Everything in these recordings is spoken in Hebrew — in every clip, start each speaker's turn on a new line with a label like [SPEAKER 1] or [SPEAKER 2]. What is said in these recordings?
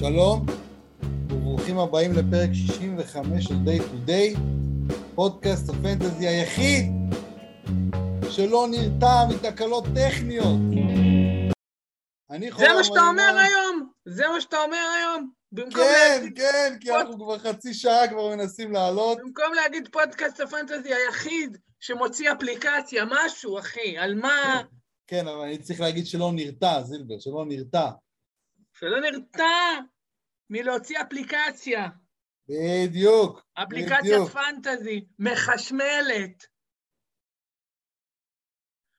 [SPEAKER 1] שלום, וברוכים הבאים לפרק 65 של Day to Day, פודקאסט הפנטזי היחיד שלא נרתע מתקלות טכניות.
[SPEAKER 2] זה מה שאתה אומר היום? זה מה שאתה אומר היום?
[SPEAKER 1] כן, כן, כי אנחנו כבר חצי שעה כבר מנסים לעלות.
[SPEAKER 2] במקום להגיד פודקאסט הפנטזי היחיד שמוציא אפליקציה, משהו, אחי, על מה...
[SPEAKER 1] כן, אבל אני צריך להגיד שלא נרתע, זילבר, שלא נרתע.
[SPEAKER 2] שלא נרתע מלהוציא אפליקציה.
[SPEAKER 1] בדיוק.
[SPEAKER 2] אפליקציית בדיוק. פנטזי, מחשמלת.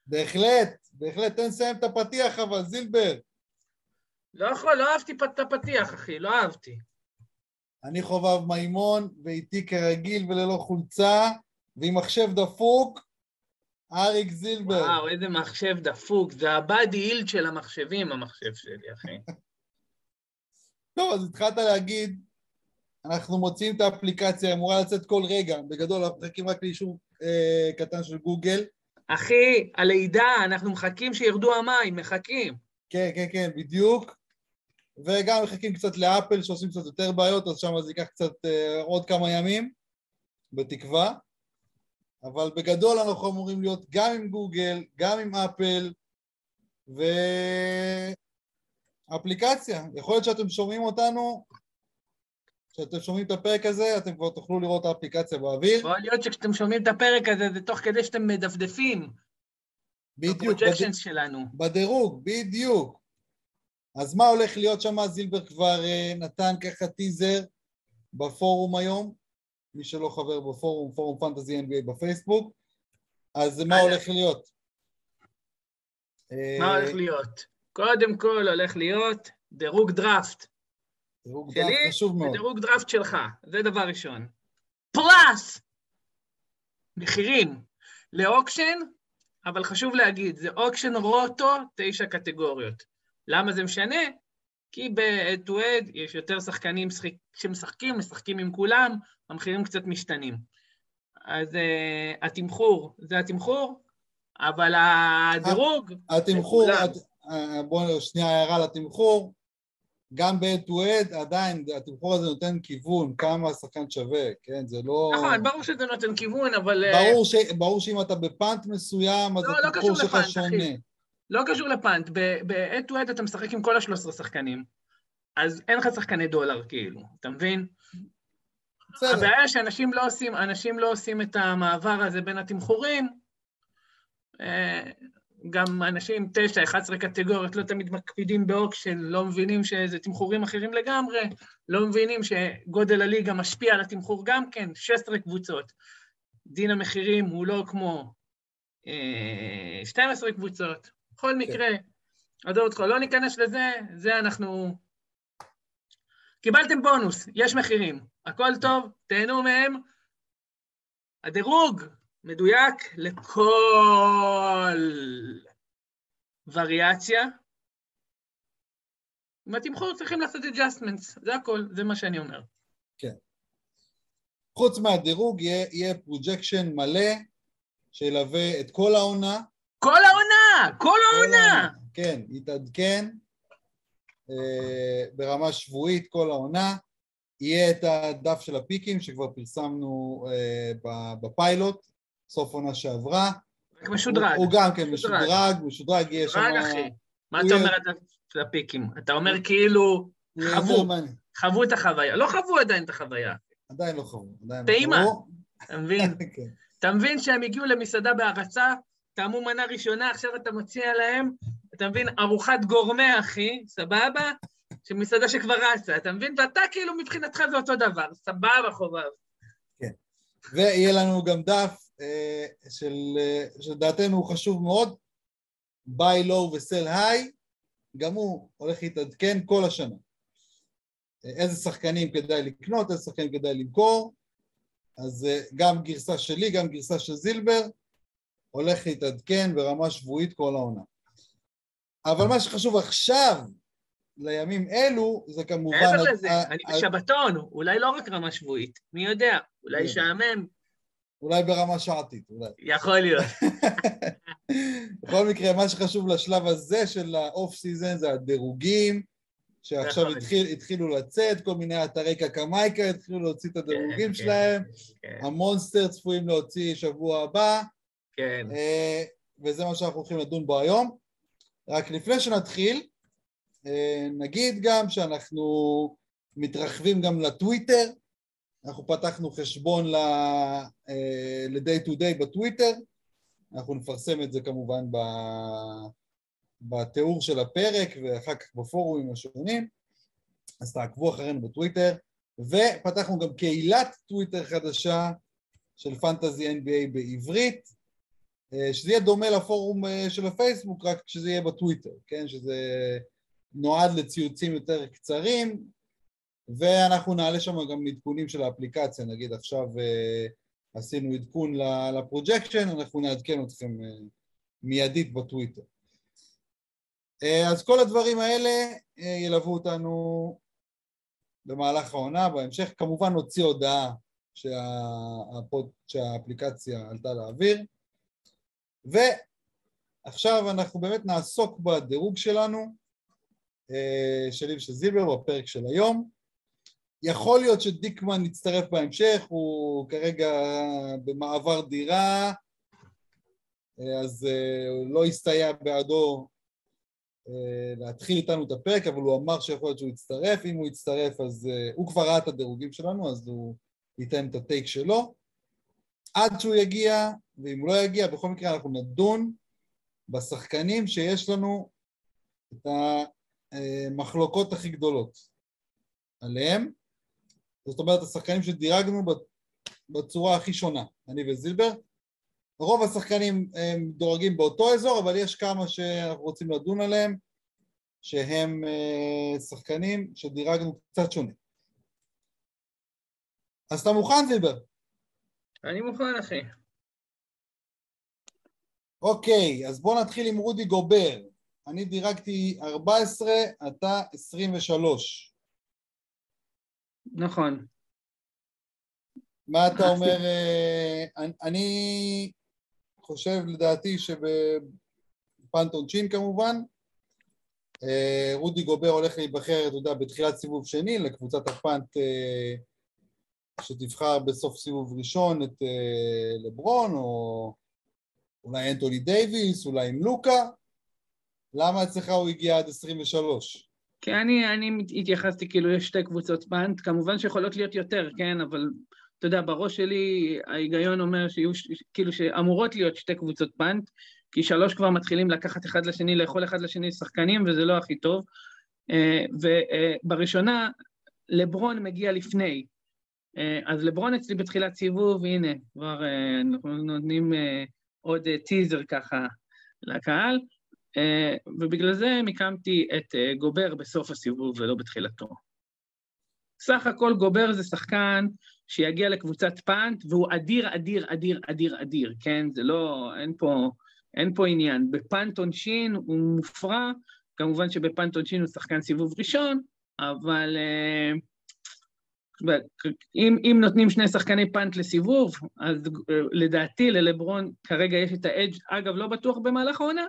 [SPEAKER 1] בהחלט, בהחלט, תן לסיים את הפתיח אבל, זילבר.
[SPEAKER 2] לא יכול, לא אהבתי את הפתיח, אחי, לא אהבתי.
[SPEAKER 1] אני חובב מימון, ואיתי כרגיל וללא חולצה, ועם מחשב דפוק, אריק זילבר.
[SPEAKER 2] וואו, איזה מחשב דפוק, זה הבאדי אילד של המחשבים, המחשב שלי, אחי.
[SPEAKER 1] טוב, אז התחלת להגיד, אנחנו מוצאים את האפליקציה, אמורה לצאת כל רגע, בגדול אנחנו מחכים רק לאישור אה, קטן של גוגל.
[SPEAKER 2] אחי, הלידה, אנחנו מחכים שירדו המים, מחכים.
[SPEAKER 1] כן, כן, כן, בדיוק. וגם מחכים קצת לאפל שעושים קצת יותר בעיות, אז שם זה ייקח קצת אה, עוד כמה ימים, בתקווה. אבל בגדול אנחנו אמורים להיות גם עם גוגל, גם עם אפל, ואפליקציה. יכול להיות שאתם שומעים אותנו, כשאתם שומעים את הפרק הזה, אתם כבר תוכלו לראות את האפליקציה באוויר.
[SPEAKER 2] יכול להיות שכשאתם שומעים את הפרק הזה, זה תוך כדי שאתם מדפדפים.
[SPEAKER 1] בדיוק.
[SPEAKER 2] בד... שלנו.
[SPEAKER 1] בדירוג, בדיוק. אז מה הולך להיות שם? זילבר כבר uh, נתן ככה טיזר בפורום היום, מי שלא חבר בפורום, פורום fantasy NBA בפייסבוק, אז מה הולך להיות?
[SPEAKER 2] מה הולך להיות? קודם כל הולך להיות דירוג דראפט.
[SPEAKER 1] דירוג דראפט חשוב מאוד.
[SPEAKER 2] ודירוג דראפט שלך, זה דבר ראשון. פלוס! מחירים ל auction, אבל חשוב להגיד, זה auction roto, תשע קטגוריות. למה זה משנה? כי ב-head to head יש יותר שחקנים שמשחקים, משחקים עם כולם, המחירים קצת משתנים. אז uh, התמחור זה התמחור, אבל הדירוג...
[SPEAKER 1] התמחור, בואו שנייה הערה לתמחור, גם ב-head to head עדיין התמחור הזה נותן כיוון כמה השחקן שווה, כן? זה לא...
[SPEAKER 2] נכון, ברור שזה נותן כיוון, אבל...
[SPEAKER 1] אה, ברור, ש... ברור שאם אתה בפאנט מסוים, אז לא, לא התמחור לא שלך שונה. אחי.
[SPEAKER 2] לא קשור לפאנט, ב-head to head אתה משחק עם כל ה-13 שחקנים, אז אין לך שחקני דולר, כאילו, אתה מבין? בסדר. הבעיה שאנשים לא עושים, אנשים לא עושים את המעבר הזה בין התמחורים, אה, גם אנשים, תשע, 11 קטגוריות, לא תמיד מקפידים באוקשן, לא מבינים שזה תמחורים אחרים לגמרי, לא מבינים שגודל הליגה משפיע על התמחור גם כן, 16 קבוצות. דין המחירים הוא לא כמו אה, 12 קבוצות. בכל כן. מקרה, אותך, לא ניכנס לזה, זה אנחנו... קיבלתם בונוס, יש מחירים, הכל טוב, תהנו מהם. הדירוג מדויק לכל וריאציה. עם התמחור צריכים לעשות adjustments, זה הכל, זה מה שאני אומר.
[SPEAKER 1] כן. חוץ מהדירוג יהיה, יהיה projection מלא שילווה את כל העונה.
[SPEAKER 2] כל העונה! כל העונה!
[SPEAKER 1] כן, יתעדכן אה, ברמה שבועית כל העונה. יהיה את הדף של הפיקים שכבר פרסמנו אה, בפיילוט, סוף עונה שעברה.
[SPEAKER 2] רק משודרג.
[SPEAKER 1] הוא, הוא גם כן משודרג, משודרג
[SPEAKER 2] יהיה שם... משודרג, אחי. מה אתה אומר על הדף של הפיקים? אתה אומר כאילו חוו, חוו את החוויה. לא חוו עדיין את החוויה.
[SPEAKER 1] עדיין לא חוו, עדיין
[SPEAKER 2] לא חוו. טעימה, אתה מבין? כן. אתה מבין שהם הגיעו למסעדה בהרצה, טעמו מנה ראשונה, עכשיו אתה מציע להם, אתה מבין, ארוחת גורמה, אחי, סבבה? של מסעדה שכבר רצה, אתה מבין? ואתה כאילו מבחינתך זה אותו דבר, סבבה חובב.
[SPEAKER 1] כן. ויהיה לנו גם דף של, אה, שלדעתנו הוא חשוב מאוד, buy low ו-sell high, גם הוא הולך להתעדכן כל השנה. אה, איזה שחקנים כדאי לקנות, איזה שחקנים כדאי למכור, אז גם גרסה שלי, גם גרסה של זילבר, הולך להתעדכן ברמה שבועית כל העונה. אבל מה שחשוב עכשיו, לימים אלו, זה כמובן...
[SPEAKER 2] מעבר לזה, אני בשבתון, אולי לא רק רמה שבועית, מי יודע, אולי ישעמם.
[SPEAKER 1] אולי ברמה שעתית, אולי.
[SPEAKER 2] יכול להיות.
[SPEAKER 1] בכל מקרה, מה שחשוב לשלב הזה של ה off season זה הדירוגים, שעכשיו התחיל, התחילו לצאת, כל מיני אתרי קקמייקה התחילו להוציא את הדירוגים כן, שלהם, כן, כן. ה Monster צפויים להוציא שבוע הבא,
[SPEAKER 2] כן.
[SPEAKER 1] אה, וזה מה שאנחנו הולכים לדון בו היום. רק לפני שנתחיל, אה, נגיד גם שאנחנו מתרחבים גם לטוויטר, אנחנו פתחנו חשבון ל-day to day בטוויטר, אנחנו נפרסם את זה כמובן בתיאור של הפרק ואחר כך בפורומים השונים, אז תעקבו אחרינו בטוויטר, ופתחנו גם קהילת טוויטר חדשה של פנטזי NBA בעברית, אה, שזה יהיה דומה לפורום אה, של הפייסבוק, רק שזה יהיה בטוויטר, כן? שזה נועד לציוצים יותר קצרים, ואנחנו נעלה שם גם עדכונים של האפליקציה, נגיד עכשיו אה, עשינו עדכון לפרוג'קשן, אנחנו נעדכן אתכם מיידית בטוויטר. אז כל הדברים האלה ילוו אותנו במהלך העונה, בהמשך כמובן נוציא הודעה שהאפליקציה עלתה לאוויר. ועכשיו אנחנו באמת נעסוק בדירוג שלנו, אה, שלי ושל זילבר, בפרק של היום. יכול להיות שדיקמן יצטרף בהמשך, הוא כרגע במעבר דירה, אה, אז אה, הוא לא הסתייע בעדו להתחיל איתנו את הפרק, אבל הוא אמר שיכול להיות שהוא יצטרף, אם הוא יצטרף אז הוא כבר ראה את הדירוגים שלנו, אז הוא ייתן את הטייק שלו. עד שהוא יגיע, ואם הוא לא יגיע, בכל מקרה אנחנו נדון בשחקנים שיש לנו את המחלוקות הכי גדולות עליהם. זאת אומרת, השחקנים שדירגנו בצורה הכי שונה, אני וזילבר. רוב השחקנים הם דורגים באותו אזור, אבל יש כמה שאנחנו רוצים לדון עליהם, שהם אה, שחקנים שדירגנו קצת שונה. אז אתה מוכן, זילבר?
[SPEAKER 2] אני מוכן, אחי.
[SPEAKER 1] אוקיי, אז בואו נתחיל עם רודי גובר. אני דירקתי 14, אתה 23.
[SPEAKER 2] נכון.
[SPEAKER 1] מה אתה אומר? אה, אני חושב, לדעתי, שבפנטון צ'ין כמובן, אה, רודי גובר הולך להיבחר, אתה יודע, בתחילת סיבוב שני לקבוצת הפאנט אה, שתבחר בסוף סיבוב ראשון את לברון, או אולי אנטוני דייוויס, אולי עם לוקה, למה אצלך הוא הגיע עד 23?
[SPEAKER 2] כי אני, אני התייחסתי כאילו יש שתי קבוצות פאנט, כמובן שיכולות להיות יותר, כן, אבל אתה יודע, בראש שלי ההיגיון אומר שיהיו, כאילו שאמורות להיות שתי קבוצות פאנט, כי שלוש כבר מתחילים לקחת אחד לשני, לאכול אחד לשני שחקנים, וזה לא הכי טוב. אה, ובראשונה, לברון מגיע לפני, אה, אז לברון אצלי בתחילת סיבוב, הנה, כבר אה, אנחנו נותנים אה, עוד טיזר ככה לקהל, ובגלל זה מיקמתי את גובר בסוף הסיבוב ולא בתחילתו. סך הכל גובר זה שחקן שיגיע לקבוצת פאנט, והוא אדיר, אדיר, אדיר, אדיר, אדיר, כן? זה לא, אין פה, אין פה עניין. בפאנט עונשין הוא מופרע, כמובן שבפאנט עונשין הוא שחקן סיבוב ראשון, אבל... Uh, אם, אם נותנים שני שחקני פאנט לסיבוב, אז אה, לדעתי ללברון כרגע יש את האדג', אגב, לא בטוח במהלך העונה,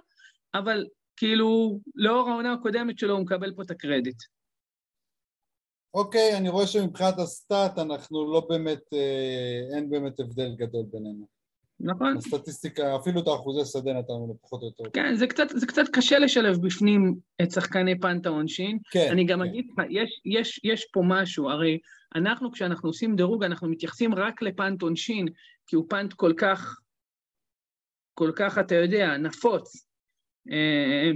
[SPEAKER 2] אבל כאילו, לאור העונה הקודמת שלו הוא מקבל פה את הקרדיט.
[SPEAKER 1] אוקיי, אני רואה שמבחינת הסטאט אנחנו לא באמת, אה, אין באמת הבדל גדול בינינו.
[SPEAKER 2] נכון.
[SPEAKER 1] הסטטיסטיקה, אפילו את האחוזי שדה נתנו לפחות או יותר.
[SPEAKER 2] כן, זה קצת, זה קצת קשה לשלב בפנים את שחקני פאנט העונשין. כן. אני גם כן. אגיד לך, יש, יש, יש פה משהו, הרי אנחנו, כשאנחנו עושים דירוג, אנחנו מתייחסים רק לפאנט עונשין, כי הוא פאנט כל כך, כל כך, אתה יודע, נפוץ.
[SPEAKER 1] אה,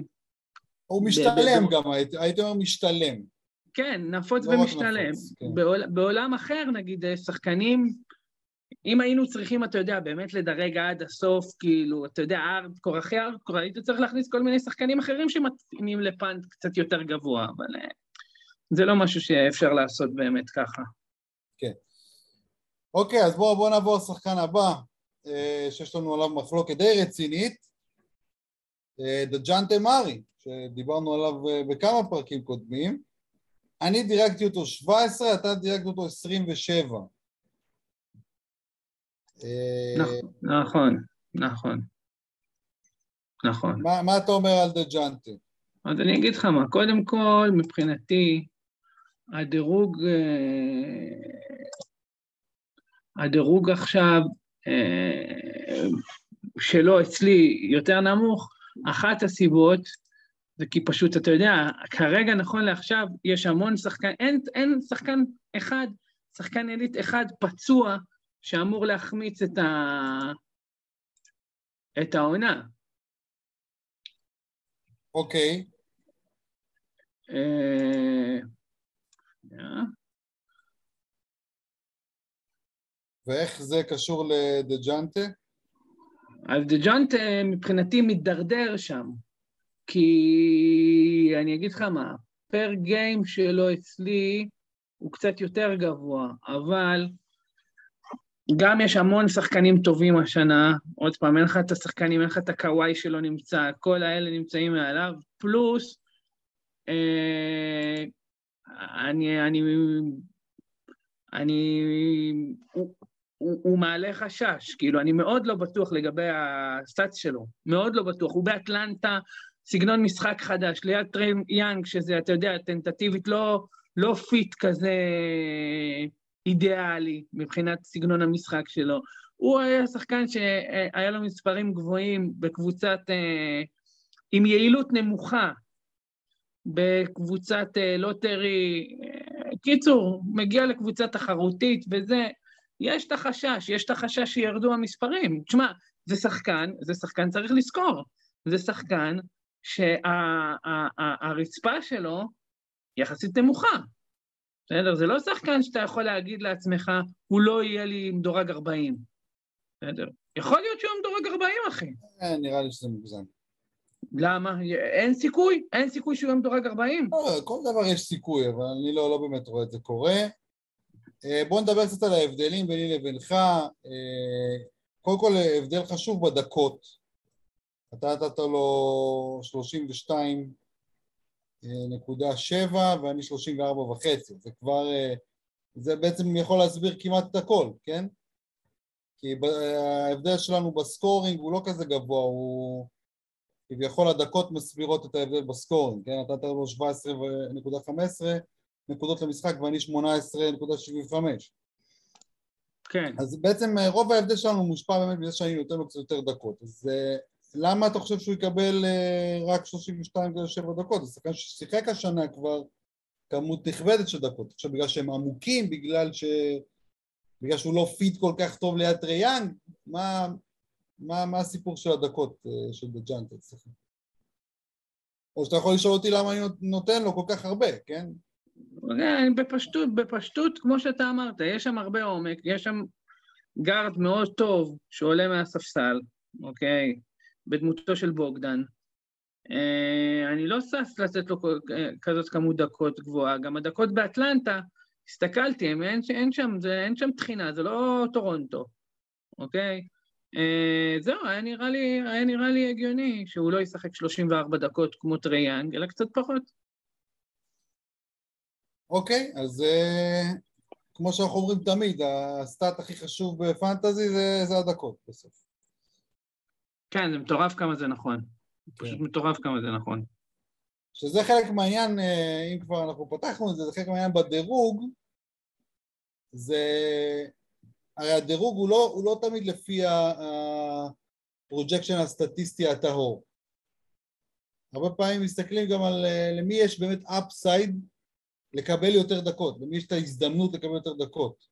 [SPEAKER 1] הוא משתלם גם, הייתי אומר משתלם.
[SPEAKER 2] כן, נפוץ לא ומשתלם. כן. בעול, בעולם אחר, נגיד, אה, שחקנים, אם היינו צריכים, אתה יודע, באמת לדרג עד הסוף, כאילו, אתה יודע, ארדקור אחרי ארדקור, היית צריך להכניס כל מיני שחקנים אחרים שמתאימים לפאנט קצת יותר גבוה, אבל אה, זה לא משהו שאפשר לעשות באמת ככה.
[SPEAKER 1] כן. אוקיי, אז בואו בוא נעבור לשחקן הבא, אה, שיש לנו עליו מחלוקת די רצינית, אה, דג'אנטה מארי, שדיברנו עליו אה, בכמה פרקים קודמים. אני דירקתי אותו 17, אתה דירקת אותו 27.
[SPEAKER 2] נכון, נכון, נכון.
[SPEAKER 1] מה, מה אתה אומר על דג'אנטה?
[SPEAKER 2] אז אני אגיד לך מה, קודם כל, מבחינתי, הדירוג, אה, הדירוג עכשיו אה, שלו אצלי יותר נמוך, אחת הסיבות זה כי פשוט, אתה יודע, כרגע, נכון לעכשיו, יש המון שחקן, אין, אין שחקן אחד, שחקן עילית אחד פצוע שאמור להחמיץ את, ה... את העונה.
[SPEAKER 1] אוקיי.
[SPEAKER 2] אה,
[SPEAKER 1] ואיך זה קשור לדג'אנטה?
[SPEAKER 2] אז דג'אנטה מבחינתי מידרדר שם, כי אני אגיד לך מה, פר גיים שלו אצלי הוא קצת יותר גבוה, אבל גם יש המון שחקנים טובים השנה, עוד פעם, אין לך את השחקנים, אין לך את הקוואי שלו נמצא, כל האלה נמצאים מעליו, פלוס, אה, אני, אני, אני, הוא, הוא, הוא מעלה חשש, כאילו, אני מאוד לא בטוח לגבי הסטאצ שלו, מאוד לא בטוח. הוא באטלנטה, סגנון משחק חדש, ליד טריי יאנג, שזה, אתה יודע, טנטטיבית, לא, לא fit כזה אידיאלי מבחינת סגנון המשחק שלו. הוא היה שחקן שהיה לו מספרים גבוהים בקבוצת, אה, עם יעילות נמוכה, בקבוצת אה, lottery, אה, קיצור, מגיע לקבוצה תחרותית וזה, יש את החשש, יש את החשש שירדו המספרים. תשמע, זה שחקן, זה שחקן צריך לזכור, זה שחקן שהרצפה שלו יחסית נמוכה. בסדר? זה לא שחקן שאתה יכול להגיד לעצמך, הוא לא יהיה לי מדורג 40. בסדר? יכול להיות שהוא מדורג 40, אחי.
[SPEAKER 1] אה, נראה לי שזה מוגזם.
[SPEAKER 2] למה? אין סיכוי? אין סיכוי שהוא יהיה מדורג 40?
[SPEAKER 1] לא, כל דבר יש סיכוי, אבל אני לא, לא באמת רואה את זה קורה. אה, בואו נדבר קצת על ההבדלים ביני לבינך. אה, קודם כל, הבדל חשוב בדקות. אתה נתת לו 32 נקודה שבע ואני 34 וחצי. זה כבר, זה בעצם יכול להסביר כמעט את הכל, כן? כי ההבדל שלנו בסקורינג הוא לא כזה גבוה, הוא כביכול הדקות מסבירות את ההבדל בסקורינג, כן? נתת לו 17.15 נקודות למשחק ואני 18.75
[SPEAKER 2] כן.
[SPEAKER 1] אז בעצם רוב ההבדל שלנו מושפע באמת בזה שאני נותן לו קצת יותר דקות. אז למה אתה חושב שהוא יקבל רק 32.7 דקות? זה שחקן ששיחק השנה כבר כמות נכבדת של דקות. עכשיו בגלל שהם עמוקים, בגלל, ש... בגלל שהוא לא fit כל כך טוב ליד טריי יאנג, מה, מה, מה הסיפור של הדקות של דג'ונטה אצלך? או שאתה יכול לשאול אותי למה אני נותן לו כל כך הרבה, כן?
[SPEAKER 2] בפשטות, בפשטות, כמו שאתה אמרת, יש שם הרבה עומק, יש שם guard מאוד טוב שעולה מהספסל, אוקיי? בדמותו של בוגדן. אה, אני לא שש לתת לו כזאת כמות דקות גבוהה, גם הדקות באטלנטה, הסתכלתי, אין, אין, שם, זה, אין שם טחינה, זה לא טורונטו, אוקיי? אה, זהו, היה נראה, לי, היה נראה לי הגיוני שהוא לא ישחק 34 דקות כמו טריי יאנג, אלא קצת פחות.
[SPEAKER 1] אוקיי, אז אה, כמו שאנחנו אומרים תמיד, ה stat הכי חשוב ב fantasy זה, זה הדקות בסוף.
[SPEAKER 2] כן, זה מטורף כמה זה נכון. כן. פשוט מטורף כמה זה נכון.
[SPEAKER 1] שזה חלק מהעניין, אה, אם כבר אנחנו פתחנו את זה, זה חלק מהעניין בדירוג, זה... הרי הדירוג הוא לא, הוא לא תמיד לפי ה projection הסטטיסטי הטהור. הרבה פעמים מסתכלים גם על אה, למי יש באמת אפסייד לקבל יותר דקות, למי יש את ההזדמנות לקבל יותר דקות.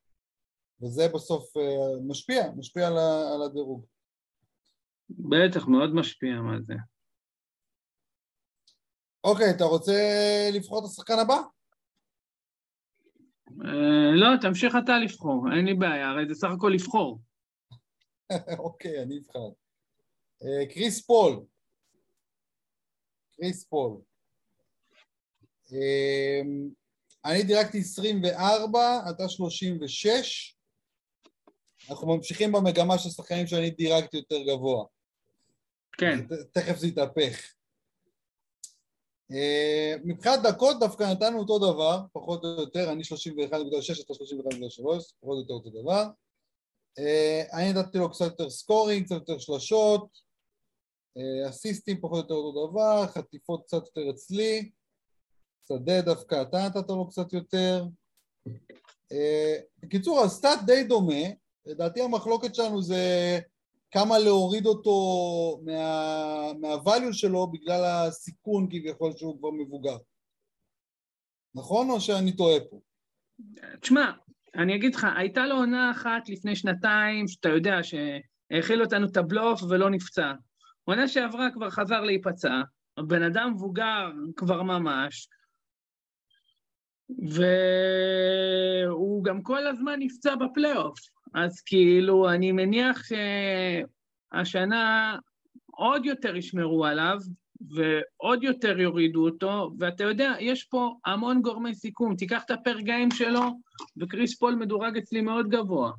[SPEAKER 1] וזה בסוף אה, משפיע, משפיע על הדירוג.
[SPEAKER 2] בטח, מאוד משפיע מה זה.
[SPEAKER 1] אוקיי, אתה רוצה לבחור את השחקן הבא?
[SPEAKER 2] אה, לא, תמשיך אתה לבחור, אין לי בעיה, הרי זה סך הכל לבחור.
[SPEAKER 1] אוקיי, אני אבחר. אה, קריס פול. קריס פול. אה, אני דירגתי 24, אתה 36. אנחנו ממשיכים במגמה של שחקנים שאני דירגתי יותר גבוה.
[SPEAKER 2] כן.
[SPEAKER 1] תכף זה יתהפך. אה, מבחינת דקות דווקא נתנו אותו דבר, פחות או יותר, אני 31.6, אתה 31.3, פחות או יותר אותו דבר. אה, אני נתתי לו קצת יותר scoring, קצת יותר שלשות, אה, אסיסטים פחות או יותר אותו דבר, חטיפות קצת יותר אצלי, שדה דווקא אתה נתת לו קצת יותר. אה, בקיצור, ה stat די דומה, לדעתי המחלוקת שלנו זה כמה להוריד אותו מה, מה value שלו בגלל הסיכון כביכול שהוא כבר מבוגר. נכון או שאני טועה פה?
[SPEAKER 2] תשמע, אני אגיד לך, הייתה לו עונה אחת לפני שנתיים, שאתה יודע, שהאכיל אותנו את הבלוף ולא נפצע. עונה שעברה כבר חזר להיפצע, הבן אדם מבוגר כבר ממש, והוא גם כל הזמן נפצע בפלייאוף. אז כאילו, אני מניח שהשנה עוד יותר ישמרו עליו, ועוד יותר יורידו אותו, ואתה יודע, יש פה המון גורמי סיכון. תיקח את הפר גיים שלו, וקריס פול מדורג אצלי מאוד גבוה,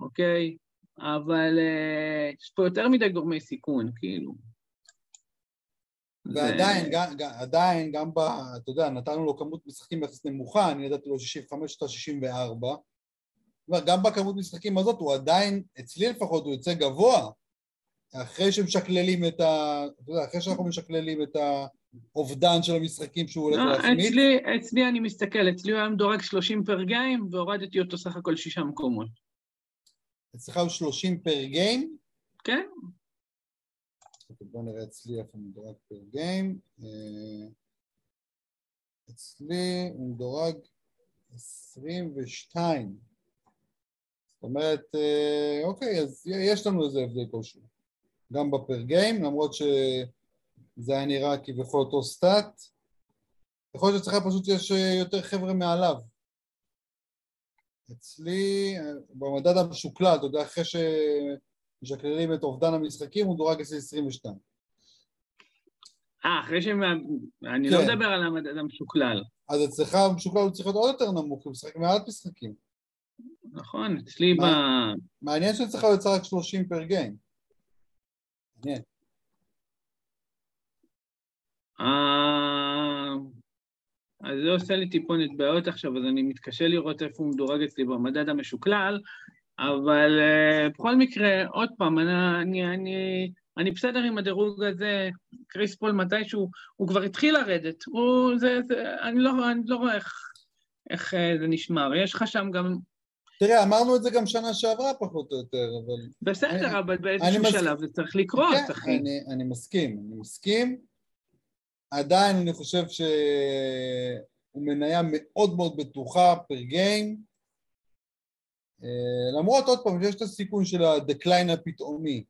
[SPEAKER 2] אוקיי? אבל uh, יש פה יותר מדי גורמי סיכון, כאילו.
[SPEAKER 1] ועדיין, ו... גם, עדיין, גם ב... אתה יודע, נתנו לו כמות משחקים יחס נמוכה, אני נתתי לו 65 או 64, גם בכמות משחקים הזאת הוא עדיין, אצלי לפחות, הוא יוצא גבוה, אחרי שמשקללים את ה... אתה יודע, אחרי שאנחנו משקללים את האובדן של המשחקים שהוא הולך לא, להחמיץ.
[SPEAKER 2] אצלי, אצלי אני מסתכל, אצלי הוא היה מדורג 30 פר גיים, והורדתי אותו סך הכל שישה מקומות.
[SPEAKER 1] אצלך הוא 30 פר גיים?
[SPEAKER 2] כן.
[SPEAKER 1] אוקיי, בוא נראה אצלי איפה מדורג פר גיים. אה, אצלי הוא מדורג 22. זאת אומרת, אה, אוקיי, אז יש לנו איזה הבדל כלשהו. גם בפר גיים, למרות שזה היה נראה כביכול אותו סטאט. יכול להיות שאצלך פשוט יש יותר חבר'ה מעליו. אצלי, במדד המשוקלל, אתה יודע, אחרי שמשקללים את אובדן המשחקים, הוא דורג אצלי 22.
[SPEAKER 2] אה, אחרי שהם... אני לא כן. לא מדבר על המדד המשוקלל.
[SPEAKER 1] אז אצלך המשוקלל הוא צריך להיות עוד יותר נמוך, הוא משחק מעט משחקים.
[SPEAKER 2] נכון, אצלי ב...
[SPEAKER 1] מעניין שאצלך הוא יצא רק 30 פר גיים. מעניין.
[SPEAKER 2] אה, אז זה עושה לי טיפונת בעיות עכשיו, אז אני מתקשה לראות איפה הוא מדורג אצלי במדד המשוקלל, אבל uh, בכל מקרה, עוד פעם, אני, אני, אני, אני בסדר עם הדירוג הזה, קריס פול מתישהו, הוא כבר התחיל לרדת, הוא, זה, זה, אני, לא, אני לא רואה איך, איך אה, זה נשמר, יש לך שם גם...
[SPEAKER 1] תראה, אמרנו את זה גם שנה שעברה פחות או יותר, אבל...
[SPEAKER 2] בסדר, אני, אבל באיזשהו שלב זה צריך לקרות, כן, אחי.
[SPEAKER 1] אני, אני מסכים, אני מסכים. עדיין אני חושב שהוא מניה מאוד מאוד בטוחה per game. אה, למרות עוד פעם שיש את הסיכון של ה decline הפתאומי.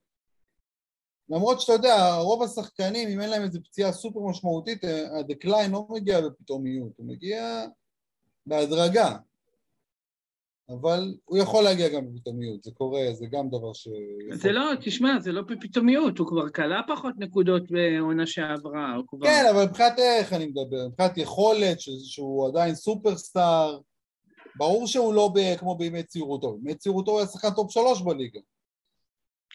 [SPEAKER 1] למרות שאתה יודע, רוב השחקנים, אם אין להם איזו פציעה סופר משמעותית, ה decline לא מגיע בפתאומיות, הוא מגיע בהדרגה. אבל הוא יכול להגיע גם בפתאומיות, זה קורה, זה גם דבר ש...
[SPEAKER 2] זה לא, תשמע, זה לא בפתאומיות, הוא כבר קלע פחות נקודות בעונה שעברה, הוא כבר...
[SPEAKER 1] כן, אבל מבחינת איך אני מדבר, מבחינת יכולת, שהוא עדיין superstar, ברור שהוא לא ב, כמו בימי צעירותו, בימי צעירותו הוא היה שחקן top שלוש בליגה.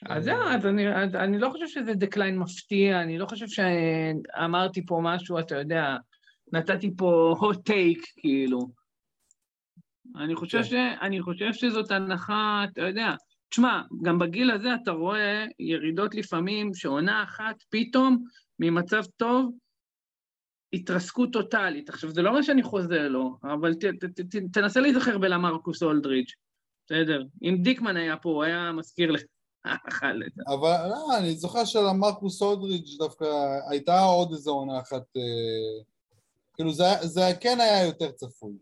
[SPEAKER 2] אז זהו, אז אני, אז אני לא חושב שזה דקליין מפתיע, אני לא חושב שאמרתי פה משהו, אתה יודע, נתתי פה hot take, כאילו. אני חושב, כן. ש... אני חושב שזאת הנחה, אתה יודע, תשמע, גם בגיל הזה אתה רואה ירידות לפעמים שעונה אחת פתאום ממצב טוב התרסקות טוטאלית. עכשיו, זה לא מה שאני חוזר לו, אבל ת, ת, ת, ת, תנסה להיזכר בלמרקוס אולדריץ', בסדר? אם דיקמן היה פה, הוא היה מזכיר לך.
[SPEAKER 1] אבל לא, אני זוכר שלמרקוס אולדריג' דווקא הייתה עוד איזו עונה אחת, אה, כאילו זה, זה כן היה יותר צפוי.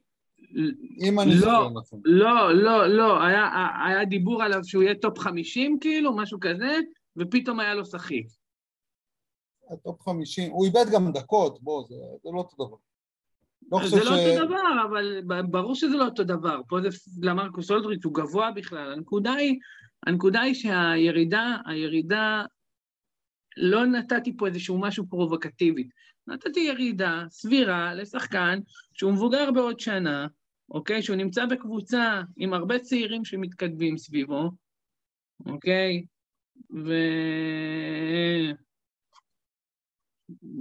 [SPEAKER 1] אם אני זוכר לא, נכון.
[SPEAKER 2] לא, לא, לא, היה, היה דיבור עליו שהוא יהיה top 50 כאילו, משהו כזה, ופתאום היה לו שחיק.
[SPEAKER 1] top 50, הוא איבד גם דקות, בוא, זה, זה לא אותו דבר.
[SPEAKER 2] לא זה לא ש... אותו דבר, אבל ברור שזה לא אותו דבר. פה זה למרקוס אולדריץ', הוא גבוה בכלל. הנקודה היא, הנקודה היא שהירידה, הירידה, לא נתתי פה איזשהו משהו פרובוקטיבי. נתתי ירידה סבירה לשחקן שהוא מבוגר בעוד שנה, אוקיי? שהוא נמצא בקבוצה עם הרבה צעירים שמתכתבים סביבו, אוקיי? ו...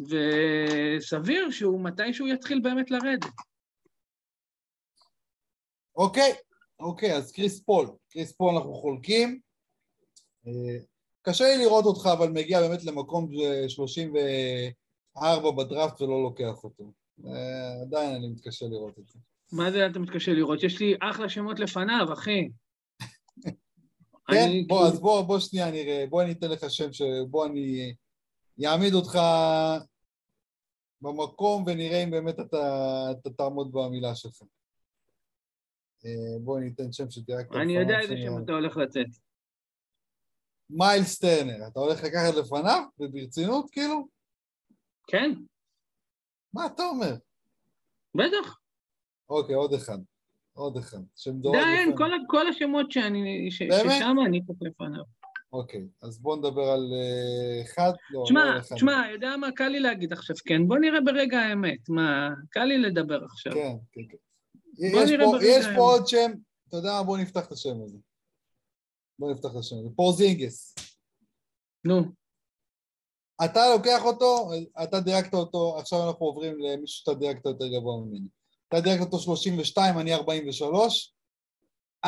[SPEAKER 2] וסביר שהוא מתישהו יתחיל באמת לרדת.
[SPEAKER 1] אוקיי, אוקיי, אז קריס פול. קריס פול אנחנו חולקים. אה, קשה לי לראות אותך, אבל מגיע באמת למקום 34 בדראפט ולא לוקח אותו. אה, עדיין אני מתקשה לראות את זה.
[SPEAKER 2] מה זה אתה מתקשה לראות? יש לי אחלה שמות לפניו, אחי.
[SPEAKER 1] כן, בוא, אז בוא, בוא שנייה נראה, בוא אני אתן לך שם, בוא אני אעמיד אותך במקום ונראה אם באמת אתה, אתה תעמוד במילה שלך. אה, בוא ניתן שם
[SPEAKER 2] ככה. אני יודע איזה שם אתה הולך לצאת.
[SPEAKER 1] מיילס טרנר, אתה הולך לקחת לפניו? וברצינות כאילו?
[SPEAKER 2] כן.
[SPEAKER 1] מה אתה אומר?
[SPEAKER 2] בטח.
[SPEAKER 1] אוקיי, עוד אחד. עוד אחד.
[SPEAKER 2] די, אין, כל, כל השמות שאני, ש, ששם אני פה לפניו.
[SPEAKER 1] אוקיי, אז בואו נדבר על uh, אחד, לא,
[SPEAKER 2] תשמע, לא תשמע, יודע מה, קל לי להגיד עכשיו כן, בוא נראה ברגע האמת, מה, קל לי לדבר עכשיו.
[SPEAKER 1] כן, כן, כן. יש פה, יש פה עוד שם, אתה יודע מה, בוא נפתח את השם הזה. בוא נפתח את השם הזה. פורזינגס.
[SPEAKER 2] נו.
[SPEAKER 1] אתה לוקח אותו, אתה דירקת אותו, עכשיו אנחנו עוברים למישהו שאתה דירקת יותר גבוה ממני. אתה דירקת אותו 32, אני 43.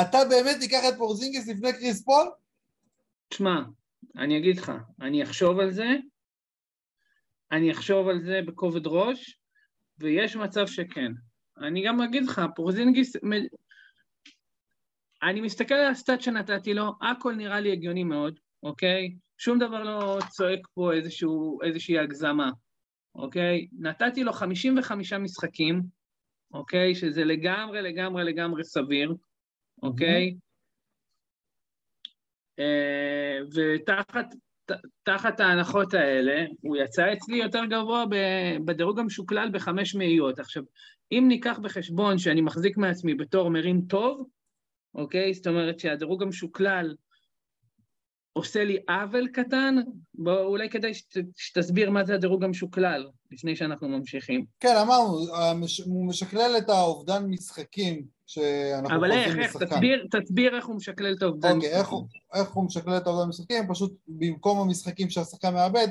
[SPEAKER 1] אתה באמת תיקח את פורזינגס לפני קריס פול?
[SPEAKER 2] תשמע, אני אגיד לך, אני אחשוב על זה, אני אחשוב על זה בכובד ראש, ויש מצב שכן. אני גם אגיד לך, פורזינגיס, אני מסתכל על ה stat שנתתי לו, הכל נראה לי הגיוני מאוד, אוקיי? שום דבר לא צועק פה איזשהו, איזושהי הגזמה, אוקיי? נתתי לו 55 משחקים, אוקיי? שזה לגמרי, לגמרי, לגמרי סביר, אוקיי? Mm-hmm. ותחת תחת ההנחות האלה, הוא יצא אצלי יותר גבוה בדירוג המשוקלל בחמש מאיות. עכשיו, אם ניקח בחשבון שאני מחזיק מעצמי בתור מרים טוב, אוקיי? זאת אומרת שהדירוג המשוקלל עושה לי עוול קטן, בוא, אולי כדאי שת, שתסביר מה זה הדירוג המשוקלל, לפני שאנחנו ממשיכים.
[SPEAKER 1] כן, אמרנו, הוא משקלל את האובדן משחקים שאנחנו
[SPEAKER 2] אבל איך, איך, תסביר, תסביר איך הוא משקלל את האובדן
[SPEAKER 1] אוקיי. איך, איך הוא משקלל את האובדן משחקים, פשוט במקום המשחקים שהשחקן מאבד,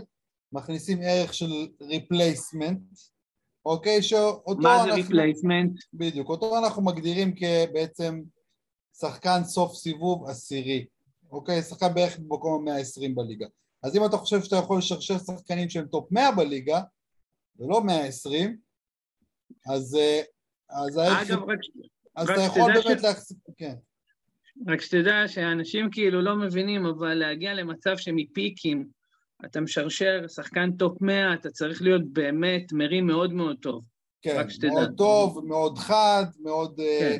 [SPEAKER 1] מכניסים ערך של replacement, אוקיי, שאותו
[SPEAKER 2] מה זה replacement?
[SPEAKER 1] בדיוק, אותו אנחנו מגדירים כבעצם שחקן סוף סיבוב עשירי. אוקיי? שחקן בערך במקום ה-120 בליגה. אז אם אתה חושב שאתה יכול לשרשר שחקנים שהם top 100 בליגה, ולא 120, אז, אה, אז
[SPEAKER 2] אגב, רק,
[SPEAKER 1] אז אתה יכול באמת ש... להחזיק, כן.
[SPEAKER 2] רק שתדע שאנשים כאילו לא מבינים, אבל להגיע למצב שמ pickups אתה משרשר שחקן top 100, אתה צריך להיות באמת מרים מאוד מאוד טוב.
[SPEAKER 1] כן, מאוד טוב, מאוד חד, מאוד... אה, כן.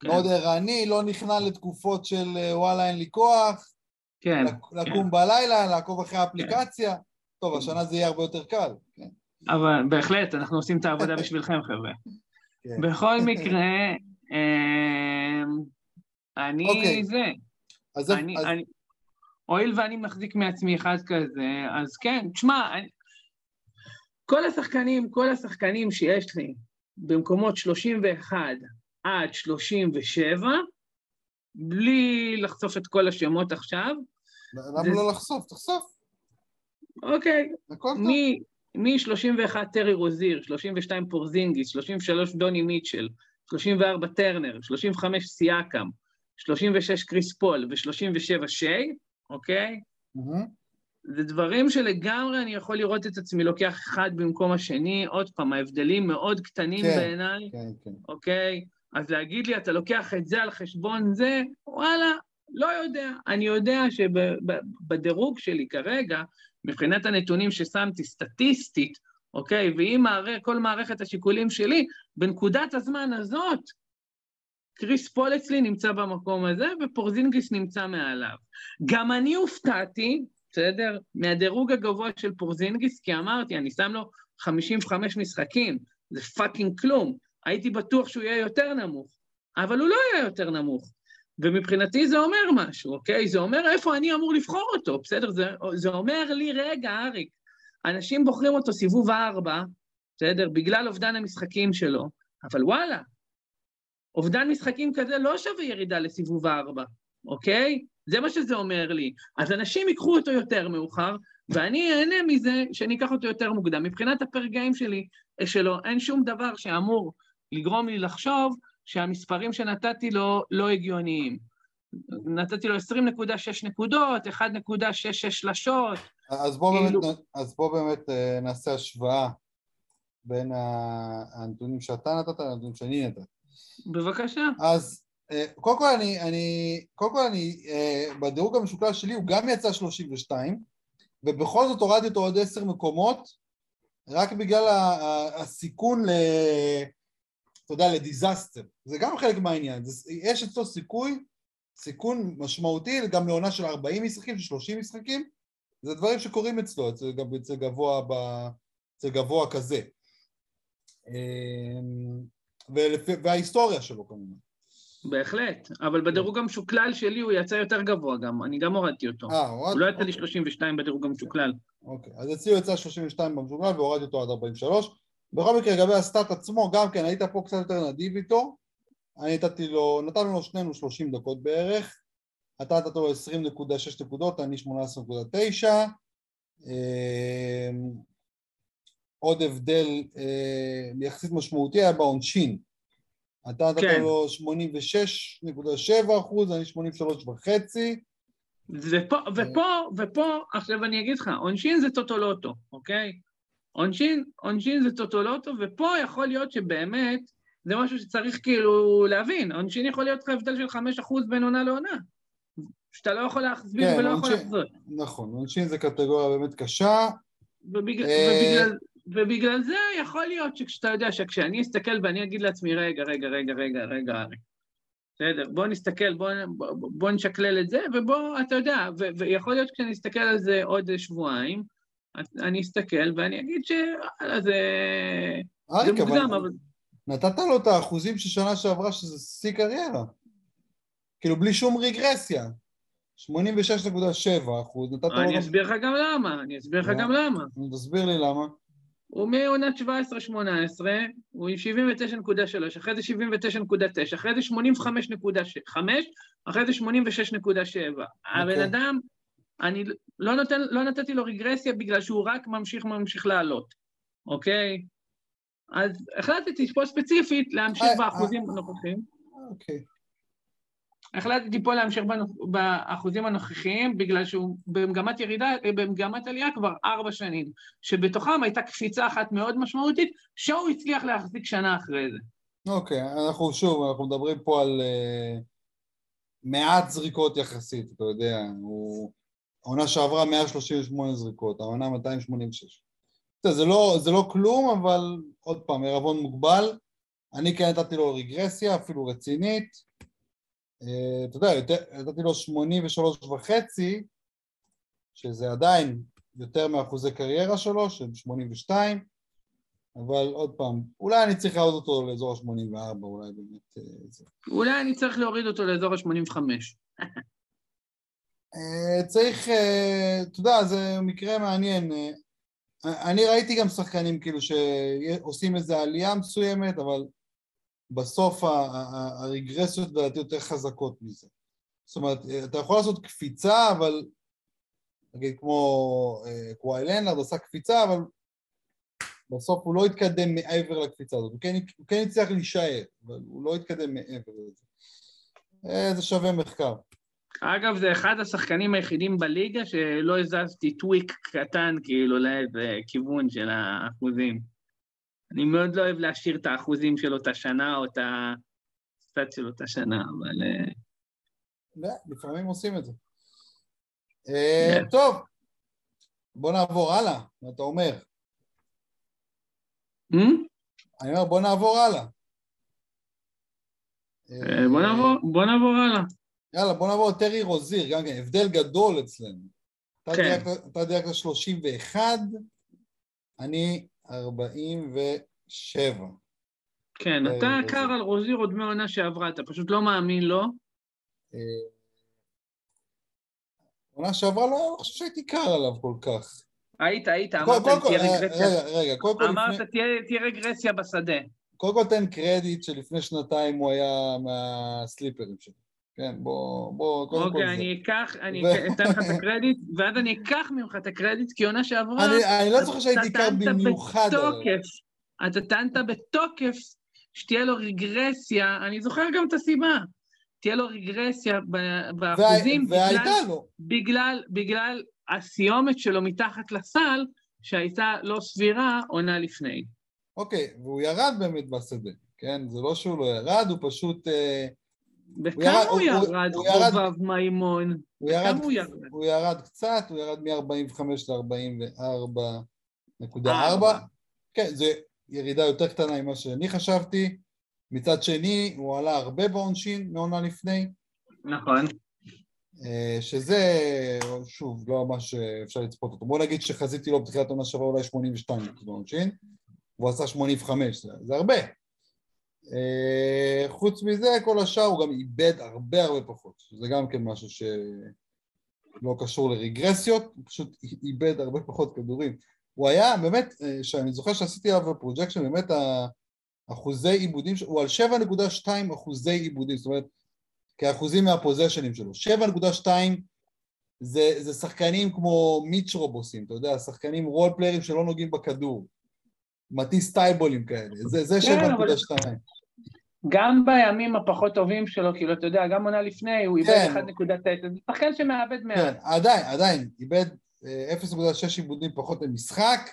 [SPEAKER 1] כן. מאוד ערני, לא נכנע לתקופות של אה, וואלה אין לי כוח,
[SPEAKER 2] כן,
[SPEAKER 1] לקום כן. בלילה, לעקוב אחרי האפליקציה. טוב, השנה זה יהיה הרבה יותר קל. כן.
[SPEAKER 2] אבל בהחלט, אנחנו עושים את העבודה בשבילכם, חבר'ה. כן. בכל מקרה, אני אוקיי. זה. אז אני, אז... אני, הואיל ואני מחזיק מעצמי אחד כזה, אז כן, תשמע, אני... כל השחקנים, כל השחקנים שיש לי במקומות 31 עד 37, בלי לחשוף את כל השמות עכשיו.
[SPEAKER 1] למה זה... לא לחשוף? תחשוף.
[SPEAKER 2] אוקיי. מ-31 טרי רוזיר, 32 פורזינגיס, 33 דוני מיטשל, 34 טרנר, 35 סיאקאם, 36 קריס פול ו-37 שיי, אוקיי? Mm-hmm. זה דברים שלגמרי אני יכול לראות את עצמי לוקח אחד במקום השני, עוד פעם, ההבדלים מאוד קטנים כן, בעיניי, כן, כן. אוקיי? אז להגיד לי, אתה לוקח את זה על חשבון זה, וואלה, לא יודע. אני יודע שבדירוג שלי כרגע, מבחינת הנתונים ששמתי סטטיסטית, אוקיי, ועם מערכ, כל מערכת השיקולים שלי, בנקודת הזמן הזאת, קריס פול אצלי נמצא במקום הזה, ופורזינגיס נמצא מעליו. גם אני הופתעתי, בסדר? מהדירוג הגבוה של פורזינגיס, כי אמרתי, אני שם לו 55 משחקים, זה fucking כלום. הייתי בטוח שהוא יהיה יותר נמוך, אבל הוא לא יהיה יותר נמוך. ומבחינתי זה אומר משהו, אוקיי? זה אומר איפה אני אמור לבחור אותו, בסדר? זה, זה אומר לי, רגע, אריק, אנשים בוחרים אותו סיבוב הארבע, בסדר? בגלל אובדן המשחקים שלו, אבל וואלה, אובדן משחקים כזה לא שווה ירידה לסיבוב הארבע, אוקיי? זה מה שזה אומר לי. אז אנשים ייקחו אותו יותר מאוחר, ואני אהנה מזה שאני אקח אותו יותר מוקדם. מבחינת הפר גיים שלי, שלו, אין שום דבר שאמור לגרום לי לחשוב שהמספרים שנתתי לו לא הגיוניים. נתתי לו 20.6 נקודות, 1.66 שלשות.
[SPEAKER 1] אז בוא, כאילו... באמת, בוא באמת אה, נעשה השוואה בין הנתונים שאתה נתת לנתונים שאני נתתי.
[SPEAKER 2] בבקשה.
[SPEAKER 1] אז אה, קודם כל אני, אני, קודם כל אני, אה, בדירוג המשוקלל שלי הוא גם יצא 32, ובכל זאת הורדתי אותו עוד עשר מקומות, רק בגלל הסיכון ל... אתה יודע, לדיזסטר. זה גם חלק מהעניין. יש אצלו סיכוי, סיכון משמעותי גם לעונה של 40 משחקים, של 30 משחקים, זה דברים שקורים אצלו, אצל, אצל גבוה, ב, אצל גבוה כזה. אמ, ולפי, וההיסטוריה שלו כמובן.
[SPEAKER 2] בהחלט, אבל בדירוג המשוקלל שלי הוא יצא יותר גבוה גם, אני גם הורדתי אותו. אה, הורדת? הוא לא יצא לי 32 בדירוג המשוקלל.
[SPEAKER 1] אוקיי, אז אצלי הוא יצא 32 במשוקלל והורדתי אותו עד 43. בכל מקרה, לגבי הסטאט עצמו, גם כן, היית פה קצת יותר נדיב איתו. אני נתתי לו, נתנו לו שנינו 30 דקות בערך. אתה נתת לו 20.6 נקודות, אני 18.9. אמ, עוד הבדל אה, יחסית משמעותי היה בעונשין. אתה נתת כן. לו 86.7 אחוז, אני 83 וחצי.
[SPEAKER 2] ופה, ופה, ופה, עכשיו אני אגיד לך, עונשין זה טוטולוטו, אוקיי? עונשין, עונשין זה טוטולוטו, ופה יכול להיות שבאמת זה משהו שצריך כאילו להבין. עונשין יכול להיות לך הבדל של 5% בין עונה לעונה. שאתה לא יכול להחזיר כן, ולא עונשין, יכול לחזור.
[SPEAKER 1] נכון, עונשין זה קטגוריה באמת קשה.
[SPEAKER 2] ובגלל, אה... ובגלל, ובגלל זה יכול להיות שכשאתה יודע שכשאני אסתכל ואני אגיד לעצמי, רגע, רגע, רגע, רגע, רגע, בסדר, בוא נסתכל, בוא, בוא, בוא נשקלל את זה, ובוא, אתה יודע, ו, ויכול להיות כשאני אסתכל על זה עוד שבועיים, אני אסתכל ואני אגיד שוואלה, זה, זה מוקדם, אבל...
[SPEAKER 1] נתת לו את האחוזים של שנה שעברה שזה שיא קריירה. כאילו, בלי שום רגרסיה. 86.7 אחוז, נתת לו...
[SPEAKER 2] אני אסביר לך גם למה, אני אסביר לך גם למה.
[SPEAKER 1] תסביר לי למה.
[SPEAKER 2] הוא מעונת 17-18, הוא עם 79.3, אחרי זה 79.9, אחרי זה 85.5, אחרי זה 86.7. Okay. הבן אוקיי. אדם, אני לא, נותן, לא נתתי לו רגרסיה בגלל שהוא רק ממשיך ממשיך לעלות, אוקיי? אז החלטתי פה ספציפית להמשיך אה, באחוזים אה. הנוכחים.
[SPEAKER 1] אוקיי.
[SPEAKER 2] החלטתי פה להמשיך באחוזים הנוכחיים, בגלל שהוא במגמת ירידה, במגמת עלייה כבר ארבע שנים, שבתוכם הייתה קפיצה אחת מאוד משמעותית, שהוא הצליח להחזיק שנה אחרי זה.
[SPEAKER 1] אוקיי, okay, אנחנו שוב, אנחנו מדברים פה על uh, מעט זריקות יחסית, אתה יודע, הוא... העונה שעברה 138 זריקות, העונה 286. זה לא, זה לא כלום, אבל עוד פעם, ערבון מוגבל. אני כן נתתי לו רגרסיה, אפילו רצינית. אה, אתה יודע, נתתי לו 83 וחצי, שזה עדיין יותר מאחוזי קריירה שלו, של 82, אבל עוד פעם, אולי אני צריך להוריד אותו לאזור ה-84, אולי באמת אה, זה.
[SPEAKER 2] אולי אני צריך להוריד אותו לאזור ה-85.
[SPEAKER 1] אה, צריך, אתה יודע, זה מקרה מעניין. אני ראיתי גם שחקנים כאילו שעושים איזו עלייה מסוימת, אבל בסוף הרגרסיות לדעתי יותר חזקות מזה. זאת אומרת, אתה יכול לעשות קפיצה, אבל נגיד כמו אה, קוואי לנארד עשה קפיצה, אבל בסוף הוא לא התקדם מעבר לקפיצה הזאת. הוא כן, כן הצליח להישאר, אבל הוא לא התקדם מעבר לזה. אה, זה שווה מחקר.
[SPEAKER 2] אגב, זה אחד השחקנים היחידים בליגה שלא הזזתי טוויק קטן כאילו לאיזה כיוון של האחוזים. אני מאוד לא אוהב להשאיר את האחוזים של אותה שנה או את הסטאט של אותה שנה, אבל... אה,
[SPEAKER 1] לא, לפעמים עושים את זה. אה, טוב, בוא נעבור הלאה, מה אתה אומר?
[SPEAKER 2] Hmm?
[SPEAKER 1] אני אומר, בוא נעבור הלאה.
[SPEAKER 2] אה, בוא נעבור הלאה.
[SPEAKER 1] יאללה, בוא נעבור לטרי רוזיר, גם כן, הבדל גדול אצלנו. כן. אתה דייקת 31, אני 47.
[SPEAKER 2] כן, אתה קר על רוזיר עוד מעונה שעברה, אתה פשוט לא מאמין לו. אה,
[SPEAKER 1] עונה שעברה לא, חושב שהייתי קר עליו כל כך.
[SPEAKER 2] היית, היית, אמרת תהיה אה, רגרסיה. רגע, רגע, קודם כל... אמרת תהיה רגרסיה בשדה.
[SPEAKER 1] קודם כל תן קרדיט שלפני שנתיים הוא היה מהסליפרים שלי. כן, בוא, בוא, קודם
[SPEAKER 2] אוקיי, כל זה. אוקיי, אני אקח, אני אתן לך את הקרדיט, ואז אני אקח ממך את הקרדיט, כי עונה שעברה...
[SPEAKER 1] אני, אני לא זוכר שהייתי קר במיוחד.
[SPEAKER 2] בתוקף, אתה טענת בתוקף שתהיה לו רגרסיה, אני זוכר גם את הסיבה. תהיה לו רגרסיה באחוזים,
[SPEAKER 1] והייתה לו.
[SPEAKER 2] בגלל, בגלל הסיומת שלו מתחת לסל, שהייתה לא סבירה עונה לפני.
[SPEAKER 1] אוקיי, והוא ירד באמת בשדה, כן? זה לא שהוא לא ירד, הוא פשוט... אה,
[SPEAKER 2] בכמה הוא ירד, חובב מימון?
[SPEAKER 1] הוא ירד, קצת, הוא ירד מ-45 ל-44.4. כן, זו ירידה יותר קטנה ממה שאני חשבתי. מצד שני, הוא עלה הרבה בעונשין מעונה לפני.
[SPEAKER 2] נכון.
[SPEAKER 1] אה, שזה, שוב, לא ממש אפשר לצפות אותו. בוא נגיד שחזיתי לו בתחילת עונה שעברה אולי 82 בעונשין, והוא עשה 85, זה, זה הרבה. אה, חוץ מזה, כל השאר הוא גם איבד הרבה הרבה פחות, שזה גם כן משהו שלא קשור לרגרסיות, הוא פשוט איבד הרבה פחות כדורים. הוא היה, באמת, אה, שאני זוכר שעשיתי עליו projection, באמת אחוזי איבודים, הוא על 7.2 אחוזי איבודים, זאת אומרת, כאחוזים מה possessions שלו. 7.2 זה, זה שחקנים כמו מיץ' רובינסונים, אתה יודע, שחקנים role player ים שלא נוגעים בכדור. מטיס טייבולים כאלה, זה, זה 7.2. כן,
[SPEAKER 2] גם בימים הפחות טובים שלו, כאילו, אתה יודע, גם עונה לפני, הוא איבד כן. 1.9, זה שחקן שמאבד מעט. כן,
[SPEAKER 1] עדיין, עדיין, איבד 0.6 אה, איבודים פחות למשחק,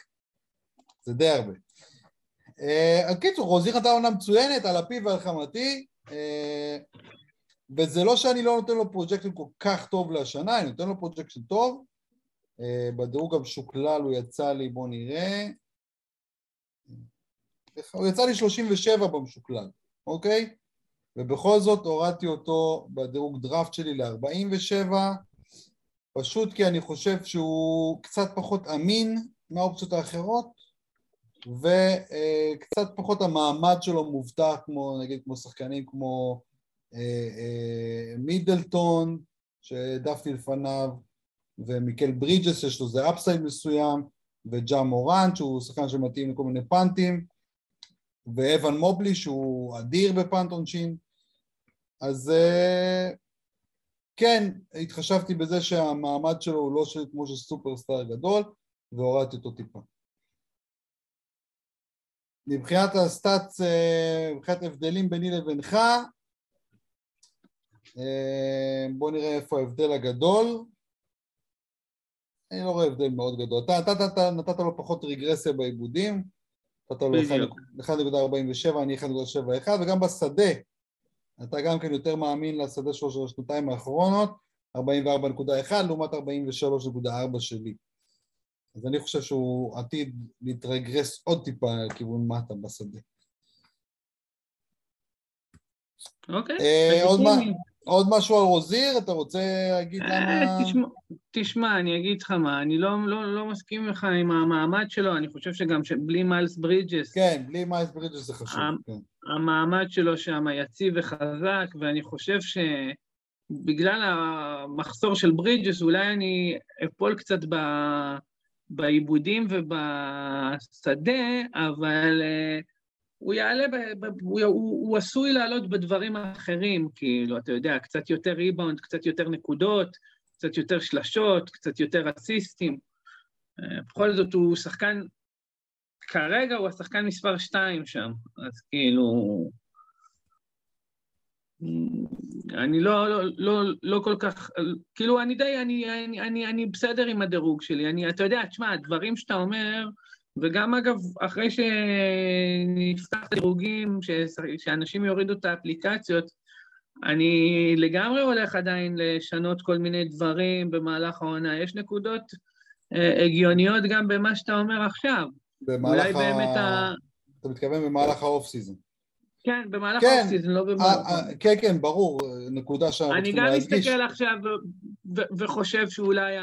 [SPEAKER 1] זה די הרבה. אה, קיצור, רוזיר נתן עונה מצוינת על אפי ועל חמתי, אה, וזה לא שאני לא נותן לו projection כל כך טוב לשנה, אני נותן לו projection טוב, בדירוג המשוקלל הוא יצא לי, בוא נראה, הוא יצא לי 37 במשוקלל, אוקיי? ובכל זאת הורדתי אותו בדירוג דראפט שלי ל-47, פשוט כי אני חושב שהוא קצת פחות אמין מהאופציות האחרות, וקצת פחות המעמד שלו מובטח, כמו נגיד כמו שחקנים כמו אה, אה, מידלטון, שהעדפתי לפניו, ומיקל ברידג'ס, שיש לו זה אפסייד מסוים, וג'ה מורן, שהוא שחקן שמתאים לכל מיני פאנטים, ואבן מובלי, שהוא אדיר בפאנט עונשין. אז אה, כן, התחשבתי בזה שהמעמד שלו הוא לא כמו של סופרסטאר גדול, והורדתי אותו טיפה. מבחינת הסטאצ, אה, מבחינת הבדלים ביני לבינך, אה, בואו נראה איפה ההבדל הגדול. אני לא רואה הבדל מאוד גדול. אתה, נתת לו פחות רגרסיה בעיבודים, נתת לו 1.47, אני 1.71, וגם בשדה, אתה גם כן יותר מאמין לשדה שלו של השנתיים האחרונות, 44.1 לעומת 43.4 שלי. אז אני חושב שהוא עתיד להתרגרס עוד טיפה לכיוון מטה בשדה.
[SPEAKER 2] אוקיי. אה,
[SPEAKER 1] עוד, מה, עוד משהו על רוזיר? אתה רוצה להגיד אה, למה...
[SPEAKER 2] תשמע, תשמע, אני אגיד לך מה, אני לא, לא, לא מסכים לך עם המעמד שלו, אני חושב שגם בלי מיילס ברידג'ס...
[SPEAKER 1] כן, בלי מיילס ברידג'ס זה חשוב. כן.
[SPEAKER 2] המעמד שלו שם יציב וחזק, ואני חושב שבגלל המחסור של ברידג'ס, אולי אני אפול קצת ב... בעיבודים ובשדה, אבל uh, הוא יעלה, ב, ב, הוא, הוא, הוא עשוי לעלות בדברים האחרים, כאילו, אתה יודע, קצת יותר ריבאונד, קצת יותר נקודות, קצת יותר שלשות, קצת יותר אסיסטים. Uh, בכל זאת הוא שחקן, כרגע הוא השחקן מספר שתיים שם, אז כאילו... אני לא, לא, לא, לא כל כך, כאילו, אני די, אני, אני, אני, אני בסדר עם הדירוג שלי. אני, אתה יודע, תשמע, הדברים שאתה אומר, וגם אגב, אחרי שנפתח את הדירוגים, שאנשים יורידו את האפליקציות, אני לגמרי הולך עדיין לשנות כל מיני דברים במהלך העונה. יש נקודות אה, הגיוניות גם במה שאתה אומר עכשיו.
[SPEAKER 1] במהלך ה... באמת ה... אתה מתכוון במהלך האוף סיזון.
[SPEAKER 2] כן, במהלך כן, האופסיזן, לא במהלך...
[SPEAKER 1] כן, כן, ברור, נקודה
[SPEAKER 2] להדגיש. אני גם מסתכל עכשיו וחושב שאולי,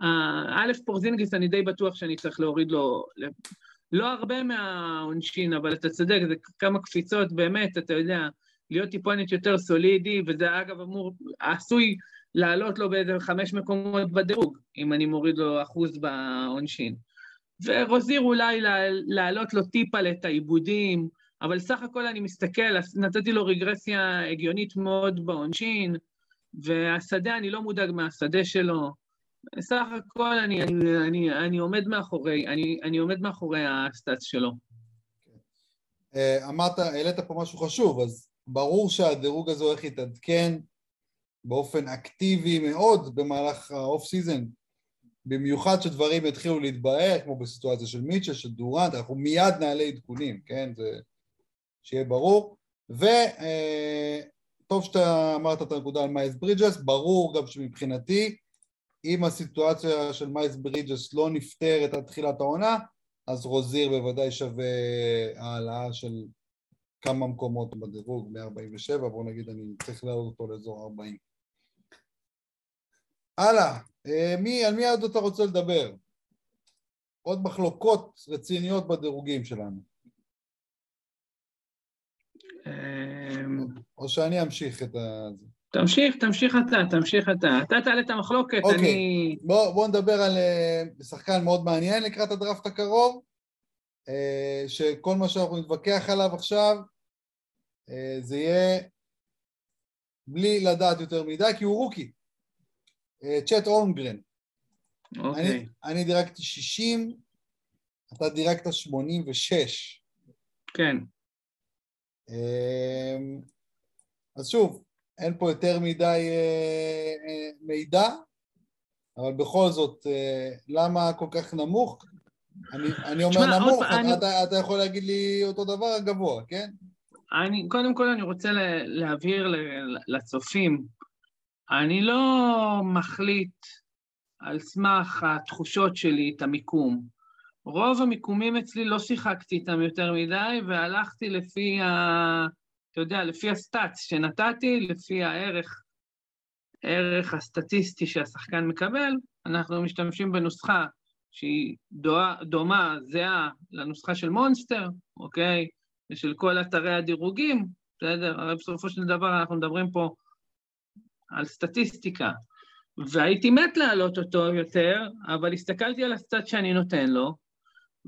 [SPEAKER 2] א', פורזינגיס, אני די בטוח שאני צריך להוריד לו, לא הרבה מהעונשין, אבל אתה צודק, זה כמה קפיצות, באמת, אתה יודע, להיות טיפונת יותר סולידי, וזה אגב אמור, עשוי לעלות לו באיזה חמש מקומות בדירוג, אם אני מוריד לו אחוז בעונשין. ורוזיר אולי להעלות לו טיפה את העיבודים, אבל סך הכל אני מסתכל, נתתי לו רגרסיה הגיונית מאוד בעונשין, והשדה, אני לא מודאג מהשדה שלו. סך הכל אני, אני, אני, אני עומד מאחורי, אני, אני עומד מאחורי הסטאצ שלו.
[SPEAKER 1] אה, אמרת, העלית פה משהו חשוב, אז ברור שהדירוג הזה הולך להתעדכן באופן אקטיבי מאוד במהלך ה off season, במיוחד שדברים יתחילו להתבהר, כמו בסיטואציה של מיטשל, של דורנט, אנחנו מיד נעלה עדכונים, כן? זה... שיהיה ברור. וטוב אה, שאתה אמרת את הנקודה על מיילס ברידג'ס, ברור גם שמבחינתי, אם הסיטואציה של מיילס ברידג'ס לא נפתרת עד תחילת העונה, אז רוזיר בוודאי שווה העלאה של כמה מקומות בדירוג, מ-47, בואו נגיד אני צריך להעלות אותו לאזור 40. הלאה, אה, מי, על מי עוד אתה רוצה לדבר? עוד מחלוקות רציניות בדירוגים שלנו.
[SPEAKER 2] אמ,
[SPEAKER 1] או שאני אמשיך את ה...
[SPEAKER 2] תמשיך, תמשיך אתה, תמשיך אתה. אתה תעלה את המחלוקת,
[SPEAKER 1] אוקיי.
[SPEAKER 2] אני...
[SPEAKER 1] בוא, בוא נדבר על uh, שחקן מאוד מעניין לקראת הדראפט הקרוב, uh, שכל מה שאנחנו נתווכח עליו עכשיו, uh, זה יהיה בלי לדעת יותר מדי, כי הוא רוקי. צ'ט אורנגרן.
[SPEAKER 2] אוקיי.
[SPEAKER 1] אני, אני דירקתי 60, אתה דירקת 86.
[SPEAKER 2] כן.
[SPEAKER 1] אז שוב, אין פה יותר מדי אה, אה, מידע, אבל בכל זאת, אה, למה כל כך נמוך? אני, אני אומר שמה, נמוך, אתה, אני... אתה, אתה יכול להגיד לי אותו דבר גבוה, כן?
[SPEAKER 2] אני, קודם כל אני רוצה להבהיר לצופים, אני לא מחליט על סמך התחושות שלי את המיקום. רוב המיקומים אצלי לא שיחקתי איתם יותר מדי, והלכתי לפי ה... אתה יודע, לפי הסטאצ שנתתי, לפי הערך, הערך הסטטיסטי שהשחקן מקבל, אנחנו משתמשים בנוסחה שהיא דומה, דומה, זהה לנוסחה של מונסטר, אוקיי? ושל כל אתרי הדירוגים, בסדר? הרי בסופו של דבר אנחנו מדברים פה על סטטיסטיקה. והייתי מת להעלות אותו יותר, אבל הסתכלתי על הסטאט שאני נותן לו,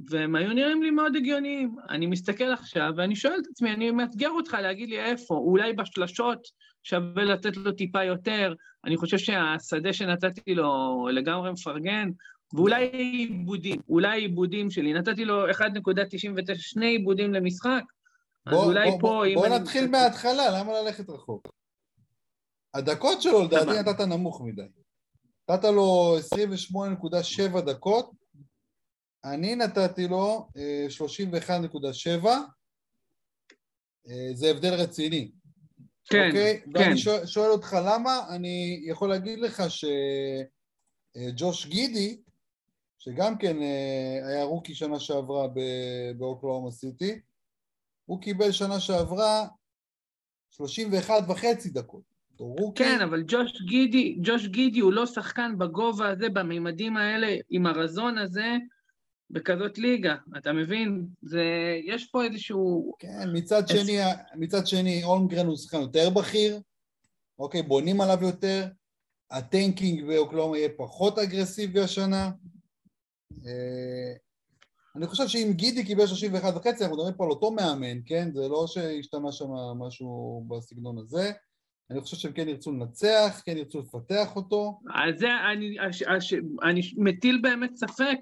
[SPEAKER 2] והם היו נראים לי מאוד הגיוניים. אני מסתכל עכשיו ואני שואל את עצמי, אני מאתגר אותך להגיד לי איפה, אולי בשלשות שווה לתת לו טיפה יותר, אני חושב שהשדה שנתתי לו לגמרי מפרגן, ואולי עיבודים, אולי עיבודים שלי, נתתי לו 1.99, שני עיבודים למשחק,
[SPEAKER 1] בוא, אז אולי בוא, פה... בוא, בוא נתחיל אני... מההתחלה, למה ללכת רחוק? הדקות שלו לדעתי נתת נמוך מדי. נתת לו 28.7 דקות, אני נתתי לו 31.7, אה, אה, זה הבדל רציני.
[SPEAKER 2] כן, אוקיי?
[SPEAKER 1] כן. ואני שואל, שואל אותך למה, אני יכול להגיד לך שג'וש אה, גידי, שגם כן היה רוקי שנה שעברה באוקלאומה סיטי, הוא קיבל שנה שעברה 31 וחצי דקות.
[SPEAKER 2] רוקי. כן, אבל ג'וש גידי, ג'וש גידי הוא לא שחקן בגובה הזה, בממדים האלה, עם הרזון הזה, בכזאת ליגה, אתה מבין? זה, יש פה איזשהו...
[SPEAKER 1] כן, מצד שני, מצד שני, אולמגרן הוא שחקן יותר בכיר, אוקיי, בונים עליו יותר, הטנקינג באוקלאומה יהיה פחות אגרסיבי השנה. אה, אני חושב שאם גידי קיבל 31 וחצי, אנחנו מדברים פה על אותו מאמן, כן? זה לא שהשתנה שם משהו בסגנון הזה. אני חושב שהם כן ירצו לנצח, כן ירצו לפתח אותו.
[SPEAKER 2] אז זה, אני, אני מטיל באמת ספק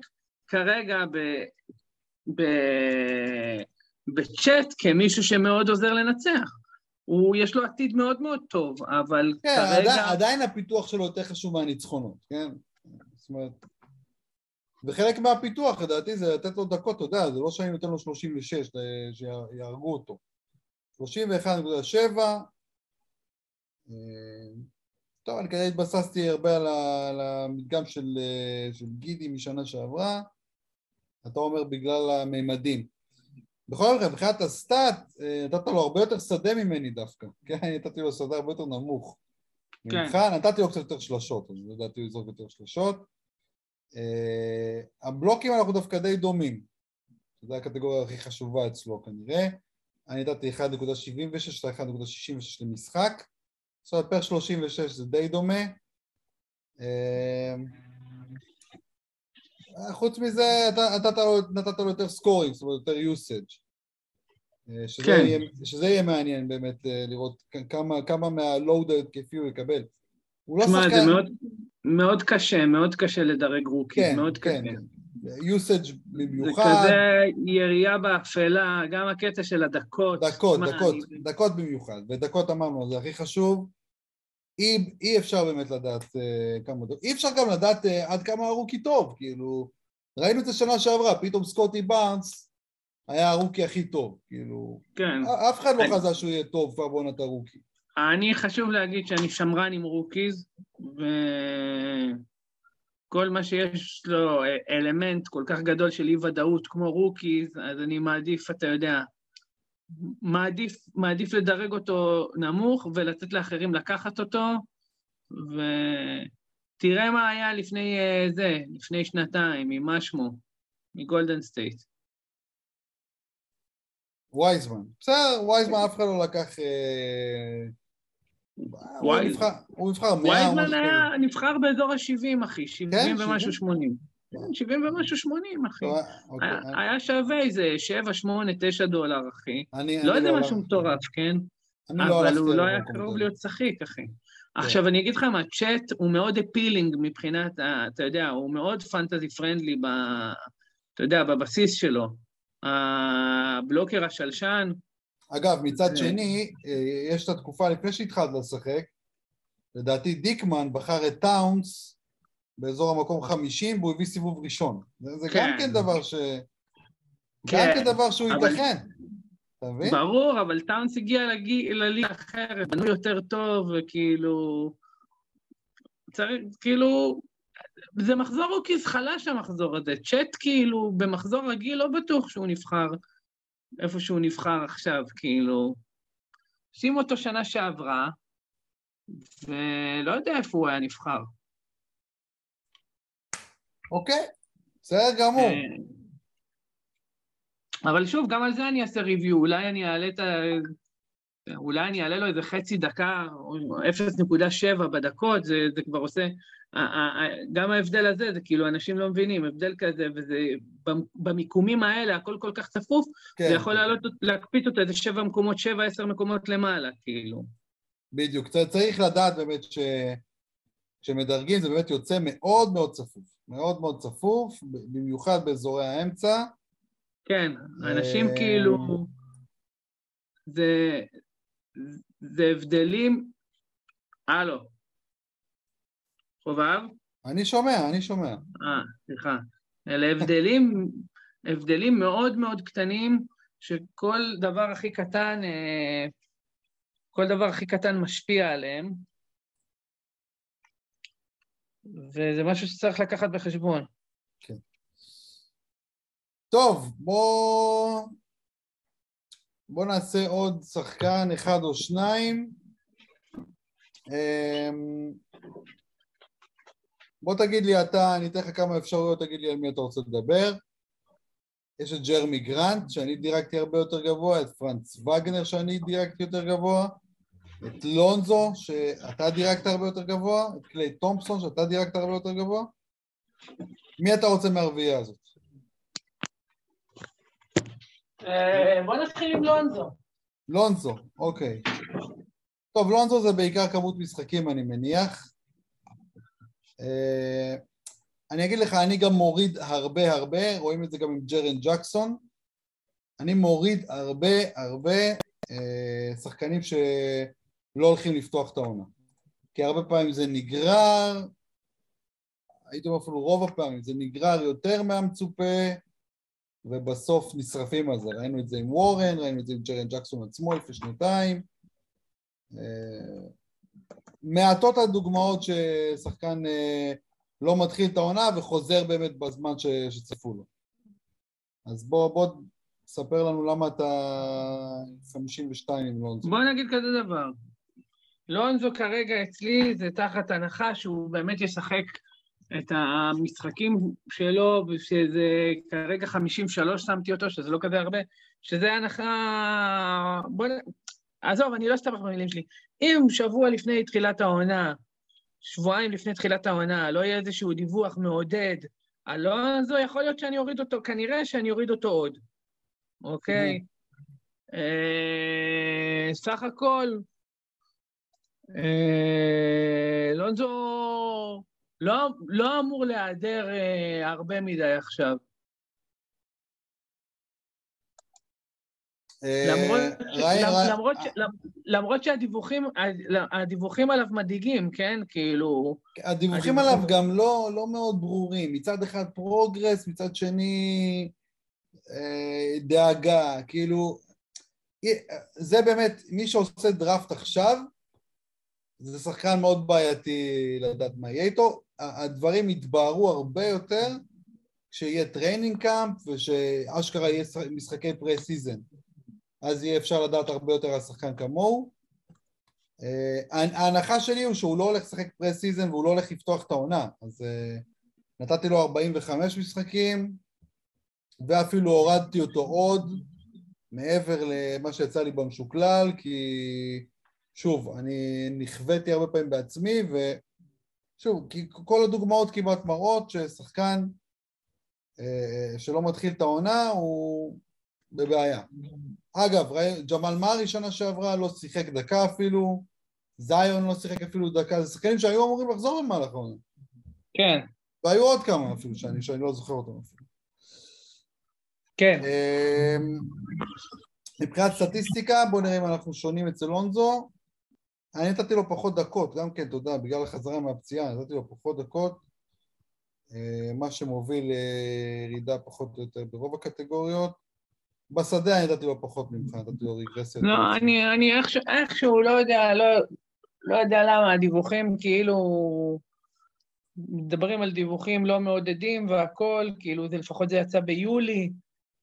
[SPEAKER 2] כרגע ב, ב, בצ'אט כמישהו שמאוד עוזר לנצח. הוא, יש לו עתיד מאוד מאוד טוב, אבל
[SPEAKER 1] כן, כרגע... עדיין, עדיין הפיתוח שלו יותר חשוב מהניצחונות, כן? זאת אומרת... וחלק מהפיתוח, לדעתי, זה לתת לו דקות, אתה יודע, זה לא שאני נותן לו 36, שיהרגו אותו. 31.7, טוב, אני כנראה התבססתי הרבה על המדגם של, של גידי משנה שעברה, אתה אומר בגלל המימדים. בכל מקרה, מבחינת הסטאט, נתת לו הרבה יותר שדה ממני דווקא, כן? נתתי לו שדה הרבה יותר נמוך. כן. ממך נתתי לו קצת יותר שלשות, אז לדעתי הוא יזרוק יותר שלשות. הבלוקים אנחנו דווקא די דומים, זו הקטגוריה הכי חשובה אצלו כנראה. אני נתתי 1.76, 1.66 למשחק. עכשיו per 36 זה די דומה. חוץ מזה, אתה נתת לו יותר scoring, זאת אומרת יותר usage. אה, שזה, כן. יהיה, שזה יהיה מעניין באמת אה, לראות כמה, כמה מה load ההתקפי הוא יקבל.
[SPEAKER 2] הוא לא שחקן... זה מאוד, מאוד קשה, מאוד קשה לדרג rookie, כן, מאוד
[SPEAKER 1] כן,
[SPEAKER 2] קשה.
[SPEAKER 1] usage במיוחד.
[SPEAKER 2] זה כזה ירייה באפלה, גם הקטע של הדקות.
[SPEAKER 1] דקות, דקות, אני... דקות במיוחד, ודקות אמרנו, זה הכי חשוב. אי, אי אפשר באמת לדעת uh, כמה... אי אפשר גם לדעת uh, עד כמה ה rookie טוב, כאילו... ראינו את זה שנה שעברה, פתאום סקוטי בארנס היה ה rookie הכי טוב, כאילו...
[SPEAKER 2] כן.
[SPEAKER 1] אף אחד לא אני... חזה שהוא יהיה טוב כבר בעונת ה rookie.
[SPEAKER 2] אני חשוב להגיד שאני שמרן עם rookies, וכל מה שיש לו אלמנט כל כך גדול של אי-ודאות כמו rookies, אז אני מעדיף, אתה יודע, מעדיף, מעדיף לדרג אותו נמוך ולתת לאחרים לקחת אותו, ותראה מה היה לפני אה, זה, לפני שנתיים, עם מה שמו, מגולדן סטייט.
[SPEAKER 1] וייזמן. בסדר, וייזמן אף אחד לא לקח... אה, הוא נבחר מאה...
[SPEAKER 2] וייזמן היה נבחר באזור ה-70, אחי, 70 כן, ומשהו 80. 70 כן, ומשהו 80, אחי. אוקיי, היה שווה איזה 7, 8, 9 דולר, אחי. לא איזה לא משהו מטורף, כן? לא אבל הוא לא היה קרוב להיות שחיק, אחי. כן. עכשיו, אני אגיד לך מה, צ'אט הוא מאוד אפילינג מבחינת, אתה יודע, הוא מאוד פנטזי פרנדלי, אתה יודע, בבסיס שלו. הבלוקר השלשן.
[SPEAKER 1] אגב, מצד שני, אה, יש את התקופה לפני שהתחלת לשחק, לדעתי דיקמן בחר את טאונס באזור המקום 50 והוא הביא סיבוב ראשון. זה כן. גם כן דבר ש... כן. גם כן דבר שהוא אבל... ייתכן. אתה מבין?
[SPEAKER 2] ברור, אבל טאונס הגיע לליגה אחרת, בנו יותר טוב, וכאילו... צריך, כאילו, זה מחזור rookies חלש המחזור הזה. צ'ט כאילו, במחזור רגיל לא בטוח שהוא נבחר איפה שהוא נבחר עכשיו, כאילו. שים אותו שנה שעברה, ולא יודע איפה הוא היה נבחר.
[SPEAKER 1] אוקיי, בסדר גמור. אה,
[SPEAKER 2] אבל שוב, גם על זה אני אעשה ריוויו, אולי אני אעלה את ה... אולי אני אעלה לו איזה חצי דקה, או 0.7 בדקות, זה, זה כבר עושה... גם ההבדל הזה, זה כאילו אנשים לא מבינים, הבדל כזה, וזה במיקומים האלה, הכל כל כך צפוף, כן. זה יכול לעלות, להקפיץ אותו איזה שבע מקומות, שבע, עשר מקומות למעלה, כאילו.
[SPEAKER 1] בדיוק, צריך לדעת באמת ש... כשמדרגים זה באמת יוצא מאוד מאוד צפוף, מאוד מאוד צפוף, במיוחד באזורי האמצע.
[SPEAKER 2] כן, אנשים אה, כאילו, זה, זה הבדלים... הלו. חובב?
[SPEAKER 1] אני שומע, אני שומע.
[SPEAKER 2] אה, סליחה. אלה הבדלים, הבדלים מאוד מאוד קטנים, שכל דבר הכי קטן, אה, כל דבר הכי קטן משפיע עליהם, וזה משהו שצריך לקחת בחשבון. כן.
[SPEAKER 1] טוב, בוא... בוא נעשה עוד שחקן אחד או שניים. אמ, בוא תגיד לי אתה, אני אתן לך כמה אפשרויות, תגיד לי על מי אתה רוצה לדבר. יש את ג'רמי גרנט, שאני דירקתי הרבה יותר גבוה, את פרנץ וגנר, שאני דירקתי יותר גבוה, את לונזו, שאתה דירקת הרבה יותר גבוה, את קליי תומפסון, שאתה דירקת הרבה יותר גבוה. מי אתה רוצה מהרביעייה הזאת?
[SPEAKER 2] אה, בוא נתחיל עם לונזו.
[SPEAKER 1] לונזו, אוקיי. טוב, לונזו זה בעיקר כמות משחקים, אני מניח. אה, אני אגיד לך, אני גם מוריד הרבה הרבה, רואים את זה גם עם ג'רן ג'קסון. אני מוריד הרבה הרבה אה, שחקנים שלא הולכים לפתוח את העונה. כי הרבה פעמים זה נגרר, הייתי אומר אפילו רוב הפעמים, זה נגרר יותר מהמצופה, ובסוף נשרפים על זה. ראינו את זה עם וורן, ראינו את זה עם ג'רן ג'קסון עצמו לפני שנתיים. אה, מעטות הדוגמאות ששחקן אה, לא מתחיל את העונה וחוזר באמת בזמן ש, שצפו לו. אז בוא, בוא ספר לנו למה אתה 52 עם לונזו.
[SPEAKER 2] בוא נגיד כזה דבר. לונזו כרגע אצלי זה תחת הנחה שהוא באמת ישחק את המשחקים שלו, שזה כרגע 53 שמתי אותו, שזה לא כזה הרבה, שזה הנחה... בוא. עזוב, אני לא אסתבך במילים שלי. אם שבוע לפני תחילת העונה, שבועיים לפני תחילת העונה, לא יהיה איזשהו דיווח מעודד, אלונזו, יכול להיות שאני אוריד אותו, כנראה שאני אוריד אותו עוד, אוקיי? אה, סך הכל, לונזו לא, לא אמור להיעדר אה, הרבה מדי עכשיו. אה, למרות, שהדיווחים הדיווחים עליו מדאיגים, כן? כאילו...
[SPEAKER 1] הדיווחים עליו גם לא, לא מאוד ברורים. מצד אחד progress, מצד שני אה, דאגה. כאילו, זה באמת, מי שעושה דראפט עכשיו, זה שחקן מאוד בעייתי לדעת מה יהיה איתו. הדברים יתבהרו הרבה יותר כשיהיה training camp ושאשכרה יהיה משחקי pre-season. אז יהיה אפשר לדעת הרבה יותר על שחקן כמוהו. אה, ההנחה שלי הוא שהוא לא הולך לשחק pre-season והוא לא הולך לפתוח את העונה, אז אה, נתתי לו 45 משחקים ואפילו הורדתי אותו עוד מעבר למה שיצא לי במשוקלל, כי שוב, אני נכוויתי הרבה פעמים בעצמי, ושוב, כי כל הדוגמאות כמעט מראות ששחקן אה, שלא מתחיל את העונה הוא בבעיה. אגב, ג'מאל מארי שנה שעברה לא שיחק דקה אפילו, זיון לא שיחק אפילו דקה, זה שחקנים שהיו אמורים לחזור במהלך העונה.
[SPEAKER 2] כן.
[SPEAKER 1] והיו עוד כמה אפילו שאני, שאני לא זוכר אותם אפילו.
[SPEAKER 2] כן.
[SPEAKER 1] אמ, מבחינת סטטיסטיקה, בואו נראה אם אנחנו שונים אצל לונזו. אני נתתי לו פחות דקות, גם כן, תודה, בגלל החזרה מהפציעה, נתתי לו פחות דקות, אה, מה שמוביל לירידה פחות או יותר ברוב הקטגוריות. בשדה אני נתתי לו פחות ממך, נתתי לו רגרסיה.
[SPEAKER 2] לא, אני, אני איכשהו לא יודע, לא, לא יודע למה, הדיווחים כאילו... מדברים על דיווחים לא מעודדים והכול, כאילו זה לפחות זה יצא ביולי.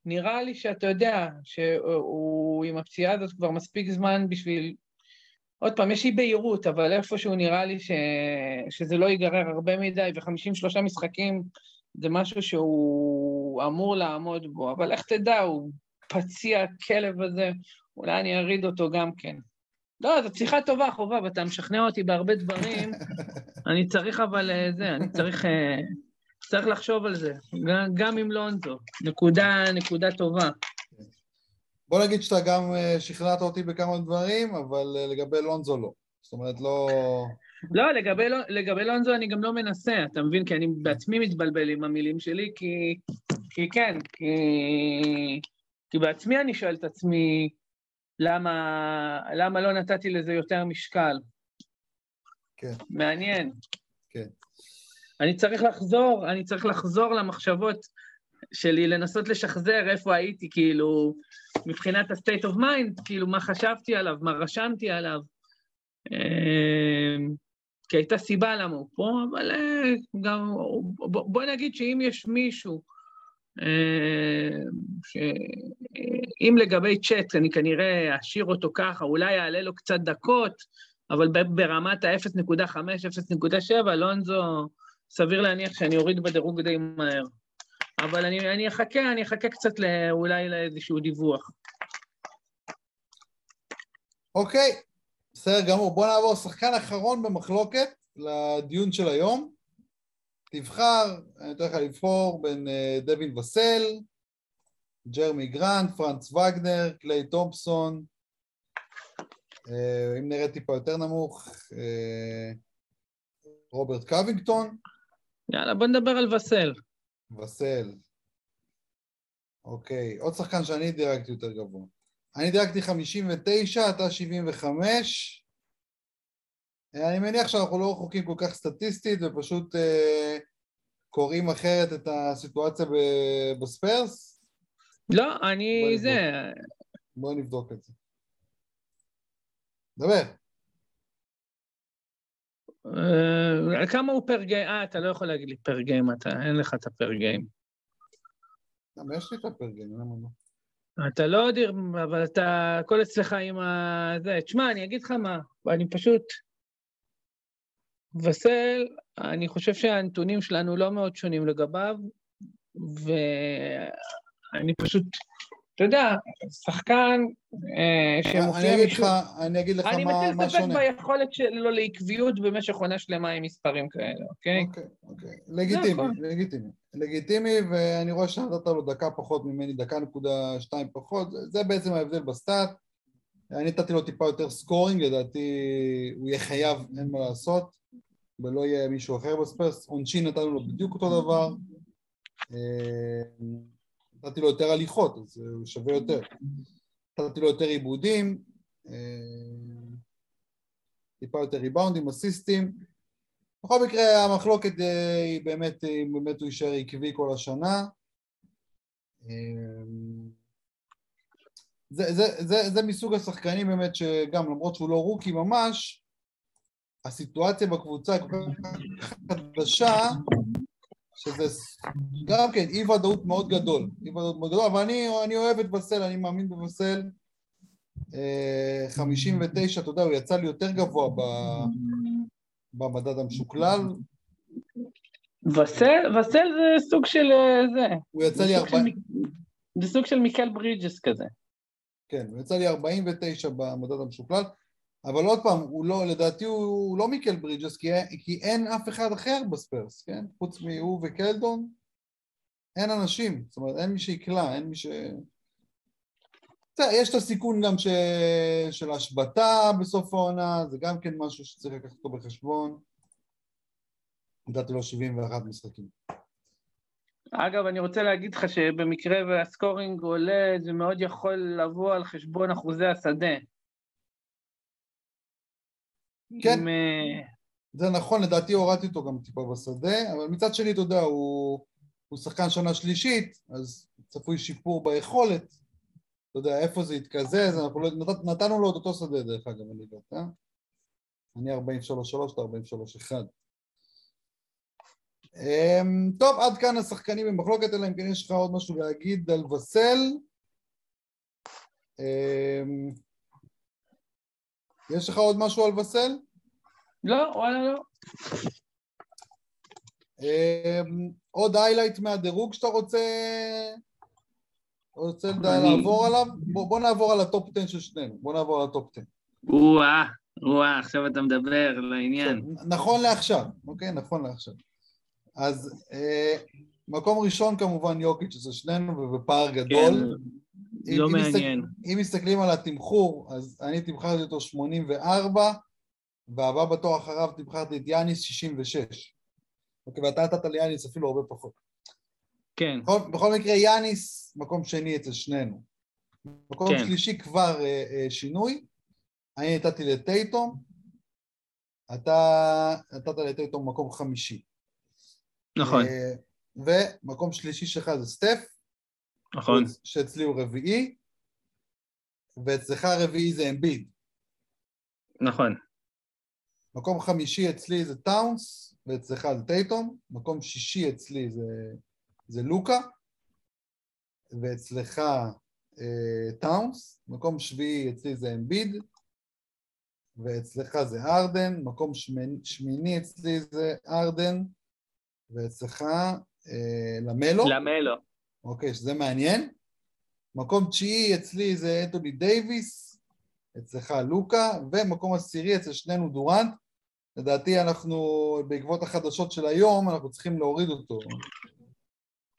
[SPEAKER 2] נראה לי שאתה יודע שהוא עם הפציעה הזאת כבר מספיק זמן בשביל... עוד פעם, יש אי בהירות, אבל איפשהו נראה לי ש... שזה לא ייגרר הרבה מדי, ו-53 משחקים זה משהו שהוא אמור לעמוד בו, אבל איך תדע, הוא פציע הכלב הזה, אולי אני אריד אותו גם כן. לא, זו שיחה טובה, חובה, ואתה משכנע אותי בהרבה דברים. אני צריך אבל אה, זה, אני צריך, אה, צריך לחשוב על זה, גם, גם עם לונזו. נקודה, נקודה טובה.
[SPEAKER 1] בוא נגיד שאתה גם אה, שכנעת אותי בכמה דברים, אבל לגבי לונזו לא. זאת אומרת, לא...
[SPEAKER 2] לא, לגבי, לגבי לונזו אני גם לא מנסה, אתה מבין? כי אני בעצמי מתבלבל עם המילים שלי, כי, כי כן, כי... כי בעצמי אני שואל את עצמי, למה, למה לא נתתי לזה יותר משקל?
[SPEAKER 1] כן.
[SPEAKER 2] מעניין.
[SPEAKER 1] כן.
[SPEAKER 2] אני צריך לחזור, אני צריך לחזור למחשבות שלי, לנסות לשחזר איפה הייתי, כאילו, מבחינת ה-state of mind, כאילו, מה חשבתי עליו, מה רשמתי עליו. אמ, כי הייתה סיבה למה הוא פה, אבל אה, גם, בוא נגיד שאם יש מישהו שאם לגבי צ'אט אני כנראה אשאיר אותו ככה, אולי יעלה לו קצת דקות, אבל ברמת ה-0.5, 0.7, לונזו, סביר להניח שאני אוריד בדירוג די מהר. אבל אני, אני אחכה, אני אחכה קצת לא, אולי לאיזשהו דיווח.
[SPEAKER 1] אוקיי, בסדר גמור. בוא נעבור שחקן אחרון במחלוקת לדיון של היום. תבחר, אני אתן לך לבחור בין אה, דווין וסל, ג'רמי גרנט, פרנץ וגנר, קליי תומפסון, אה, אם נראה טיפה יותר נמוך, אה, רוברט קווינגטון.
[SPEAKER 2] יאללה, בוא נדבר על וסל.
[SPEAKER 1] וסל. אוקיי, עוד שחקן שאני דירגתי יותר גבוה. אני דירקתי 59, אתה 75. אני מניח שאנחנו לא רחוקים כל כך סטטיסטית ופשוט אה, קוראים אחרת את הסיטואציה בספיירס?
[SPEAKER 2] לא, אני בוא זה...
[SPEAKER 1] בוא נבדוק את זה. דבר.
[SPEAKER 2] Uh, כמה הוא פר גיים? אה, אתה לא יכול להגיד לי פר גיים, אתה, אין לך את הפר גיים.
[SPEAKER 1] למה יש לי את הפר גיים? למה לא?
[SPEAKER 2] אתה לא יודע, אבל אתה, הכל אצלך עם ה... זה. תשמע, אני אגיד לך מה, אני פשוט... וסל, אני חושב שהנתונים שלנו לא מאוד שונים לגביו, ואני פשוט, אתה יודע, שחקן
[SPEAKER 1] אה, שמופיע מישהו... אני אגיד לך מה שונה.
[SPEAKER 2] אני מטיל ספק ביכולת שלו לעקביות במשך עונה שלמה עם מספרים כאלה, אוקיי?
[SPEAKER 1] אוקיי, אוקיי. לגיטימי, לגיטימי. לגיטימי, ואני רואה שנתת לו דקה פחות ממני, דקה נקודה שתיים פחות, זה בעצם ההבדל ב stat. אני נתתי לו טיפה יותר scoring, לדעתי הוא יהיה חייב, אין מה לעשות. ולא יהיה מישהו אחר בספרס, עונשין נתנו לו בדיוק אותו דבר, נתתי לו יותר הליכות, אז הוא שווה יותר. נתתי לו יותר איבודים, טיפה יותר ריבאונדים, אסיסטים. בכל מקרה המחלוקת היא באמת, היא באמת הוא יישאר עקבי כל השנה. זה, זה, זה, זה מסוג השחקנים באמת שגם למרות שהוא לא רוקי ממש, הסיטואציה בקבוצה היא כל כך חדשה, שזה גם כן אי ודאות מאוד גדול, אי ודאות מאוד גדול, אבל אני, אני אוהב את וסל, אני מאמין בווסל. 59, אתה יודע, הוא יצא לי יותר גבוה במדד המשוקלל.
[SPEAKER 2] וסל, וסל זה סוג של אה, זה.
[SPEAKER 1] הוא יצא לי 40...
[SPEAKER 2] זה סוג של מיקל ברידג'ס כזה.
[SPEAKER 1] כן, הוא יצא לי 49 במדד המשוקלל, אבל עוד פעם, הוא לא, לדעתי הוא, הוא לא מיקל ברידג'ס, כי, כי אין אף אחד אחר בספרס, כן? חוץ מהוא וקלדון, אין אנשים, זאת אומרת, אין מי שיקלע, אין מי ש... יש את הסיכון גם ש... של השבתה בסוף העונה, זה גם כן משהו שצריך לקחת אותו בחשבון. נתתי לו 71 משחקים.
[SPEAKER 2] אגב, אני רוצה להגיד לך שבמקרה והסקורינג עולה, זה מאוד יכול לבוא על חשבון אחוזי השדה.
[SPEAKER 1] כן, עם... אה, זה נכון, לדעתי הורדתי אותו גם טיפה בשדה, אבל מצד שני, אתה יודע, הוא, הוא שחקן שנה שלישית, אז צפוי שיפור ביכולת. אתה יודע, איפה זה יתקזז, אנחנו לא... נת... נתנו לו את אותו שדה, דרך אגב, אני לא יודע. אני 43-3, אתה 43-1. אמ, טוב, עד כאן השחקנים במחלוקת, אלא אם כן יש לך עוד משהו להגיד על וסל. אמ, יש לך עוד משהו על וסל?
[SPEAKER 2] לא, וואלה לא.
[SPEAKER 1] אמ, עוד highlight מהדירוג שאתה רוצה... רוצה לעבור עליו? בוא נעבור על ה top 10 של שנינו, בוא נעבור על ה top 10.
[SPEAKER 2] וואה, וואה, עכשיו אתה מדבר לעניין.
[SPEAKER 1] נכון לעכשיו, אוקיי? נכון לעכשיו. אז אה, מקום ראשון כמובן יוקיץ' זה שנינו ובפער גדול.
[SPEAKER 2] לא מעניין.
[SPEAKER 1] מסתכל, אם מסתכלים על התמחור, אז אני תמחרתי אותו 84, והבא בתור אחריו תמכרתי את יאניס 66. אוקיי, ואתה נתת ליאניס אפילו הרבה פחות.
[SPEAKER 2] כן.
[SPEAKER 1] בכל, בכל מקרה, יאניס מקום שני אצל שנינו. מקום כן. שלישי כבר אה, אה, שינוי. אני נתתי לטייטום, אתה נתת לטייטום מקום חמישי.
[SPEAKER 2] נכון.
[SPEAKER 1] אה, ומקום שלישי שלך זה סטף.
[SPEAKER 2] נכון.
[SPEAKER 1] שאצלי הוא רביעי, ואצלך רביעי זה אמביד.
[SPEAKER 2] נכון.
[SPEAKER 1] מקום חמישי אצלי זה טאונס, ואצלך זה טייטום. מקום שישי אצלי זה, זה לוקה, ואצלך אה, טאונס. מקום שביעי אצלי זה אמביד, ואצלך זה ארדן. מקום שמיני, שמיני אצלי זה ארדן. ואצלך אה, למלו.
[SPEAKER 2] למלו.
[SPEAKER 1] אוקיי, שזה מעניין. מקום תשיעי אצלי זה אנטוני דייוויס, אצלך לוקה, ומקום עשירי אצל שנינו דורנט. לדעתי אנחנו, בעקבות החדשות של היום, אנחנו צריכים להוריד אותו.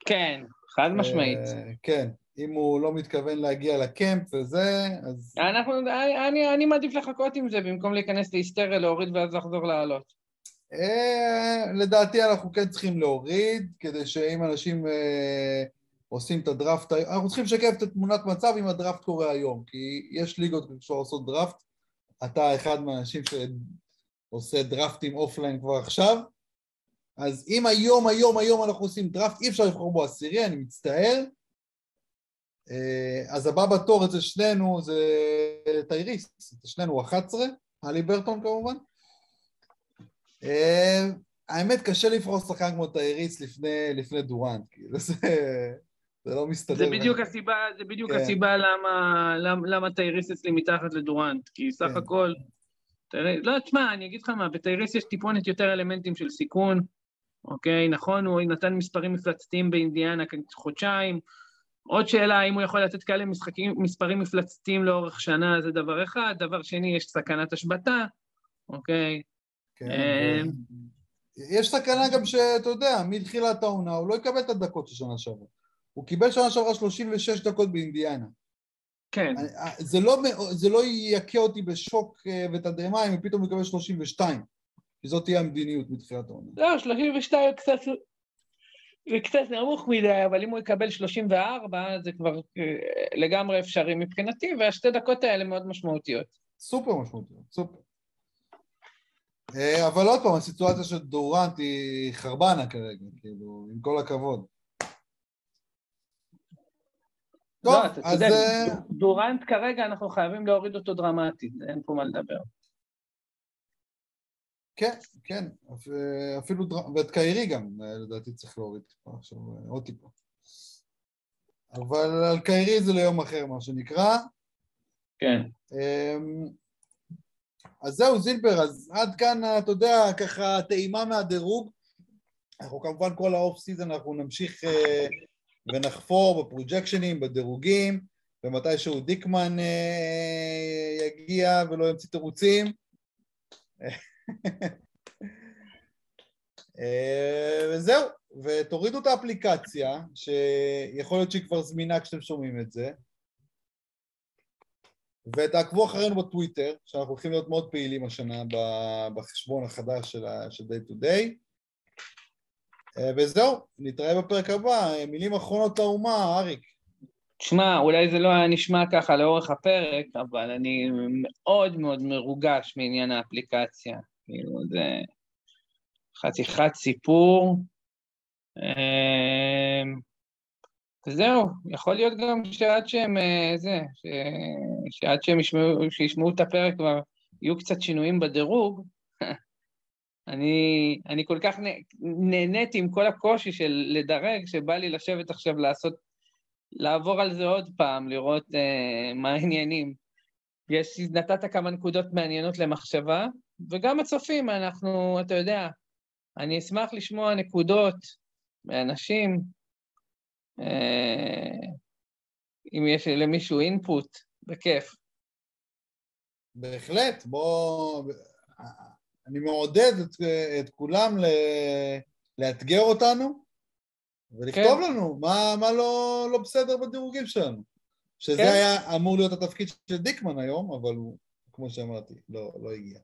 [SPEAKER 2] כן, חד משמעית. אה,
[SPEAKER 1] כן, אם הוא לא מתכוון להגיע לקמפ וזה, אז...
[SPEAKER 2] אנחנו, אני, אני, מעדיף לחכות עם זה, במקום להיכנס להיסטריה, להוריד ואז לחזור לעלות.
[SPEAKER 1] אה, לדעתי אנחנו כן צריכים להוריד, כדי שאם אנשים אה, עושים את הדראפט, אנחנו צריכים לשקף את תמונת מצב אם הדראפט קורה היום, כי יש ליגות לעשות דראפט, אתה אחד מהאנשים שעושה דראפטים offline כבר עכשיו, אז אם היום, היום, היום אנחנו עושים דראפט, אי אפשר לבחור בו עשירי, אני מצטער, אה, אז הבא בתור אצל שנינו זה טייריס, אצל שנינו 11, הליברטון כמובן, אה, האמת, קשה לבחור שחקן כמו טייריס לפני, לפני דורנט, כאילו, זה, זה לא מסתדר.
[SPEAKER 2] זה בדיוק הסיבה, זה בדיוק כן. הסיבה למה, למה, למה טייריס אצלי מתחת לדורנט, כי סך כן. הכל... תראה, לא, תשמע, אני אגיד לך מה, בטייריס יש טיפונת יותר אלמנטים של סיכון, אוקיי? נכון, הוא נתן מספרים מפלצתיים באינדיאנה חודשיים. עוד שאלה, האם הוא יכול לתת כאלה משחקים, מספרים מפלצתיים לאורך שנה, זה דבר אחד. דבר שני, יש סכנת השבתה, אוקיי?
[SPEAKER 1] כן, אה, יש סכנה גם שאתה יודע, מתחילת העונה הוא לא יקבל את הדקות של שנה שעברה. הוא קיבל שנה שעברה 36 דקות באינדיאנה.
[SPEAKER 2] כן.
[SPEAKER 1] אה, זה לא, זה לא יכה אותי בשוק אה, ותדהמה אם הוא פתאום יקבל 32. כי זאת תהיה המדיניות מתחילת העונה.
[SPEAKER 2] לא, 32 קצת... זה קצת נמוך מדי, אבל אם הוא יקבל 34, זה כבר אה, לגמרי אפשרי מבחינתי, והשתי דקות האלה מאוד משמעותיות.
[SPEAKER 1] סופר משמעותיות, סופר. אבל עוד פעם, הסיטואציה של דורנט היא חרבנה כרגע, כאילו, עם כל הכבוד.
[SPEAKER 2] טוב, לא, אז... אה, דורנט כרגע אנחנו חייבים להוריד אותו דרמטית, אין פה מה לדבר.
[SPEAKER 1] כן, כן, אפילו, ואת קיירי גם, לדעתי צריך להוריד טיפה עכשיו, עוד טיפה. אבל על קיירי זה ליום אחר, מה שנקרא.
[SPEAKER 2] כן.
[SPEAKER 1] אמ, אז זהו, זילבר, אז עד כאן, אתה יודע, ככה טעימה מהדירוג. אנחנו כמובן כל האוף סיזון אנחנו נמשיך אה, ונחפור בפרוג'קשנים, בדירוגים, ומתישהו דיקמן אה, יגיע ולא ימציא תירוצים. אה, וזהו, ותורידו את האפליקציה, שיכול להיות שהיא כבר זמינה כשאתם שומעים את זה, ותעקבו אחרינו בטוויטר, שאנחנו הולכים להיות מאוד פעילים השנה בחשבון החדש של day to day. אה, וזהו, נתראה בפרק הבא. מילים אחרונות לאומה, אריק.
[SPEAKER 2] תשמע, אולי זה לא היה נשמע ככה לאורך הפרק, אבל אני מאוד מאוד מרוגש מעניין האפליקציה. כאילו, זה חתיכת סיפור. אמ, וזהו, יכול להיות גם שעד שהם, אה, זה. שעד שהם ישמעו, שישמעו את הפרק כבר יהיו קצת שינויים בדירוג. אני, אני כל כך נהניתי עם כל הקושי של לדרג, שבא לי לשבת עכשיו לעשות, לעבור על זה עוד פעם, לראות uh, מה העניינים. יש, נתת כמה נקודות מעניינות למחשבה, וגם הצופים, אנחנו, אתה יודע, אני אשמח לשמוע נקודות מאנשים, אה, אם יש למישהו אינפוט, בכיף.
[SPEAKER 1] בהחלט, בוא... אני מעודד את, את כולם ל... לאתגר אותנו ולכתוב כן. לנו מה, מה לא, לא בסדר בדירוגים שלנו. שזה כן. היה אמור להיות התפקיד של דיקמן היום, אבל הוא, כמו שאמרתי, לא, לא הגיע.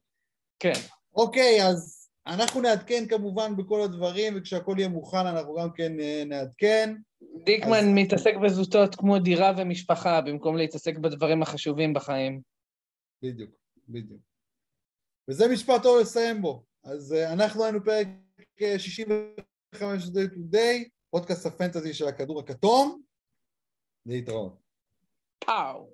[SPEAKER 2] כן.
[SPEAKER 1] אוקיי, אז אנחנו נעדכן כמובן בכל הדברים, וכשהכול יהיה מוכן אנחנו גם כן אה, נעדכן.
[SPEAKER 2] דיקמן אז... מתעסק בזוטות כמו דירה ומשפחה, במקום להתעסק בדברים החשובים בחיים.
[SPEAKER 1] בדיוק, בדיוק. וזה משפט טוב לסיים בו. אז uh, אנחנו היינו פרק 65 Day to Day, פודקאסט הפנטזי של הכדור הכתום. להתראות.
[SPEAKER 2] פאו.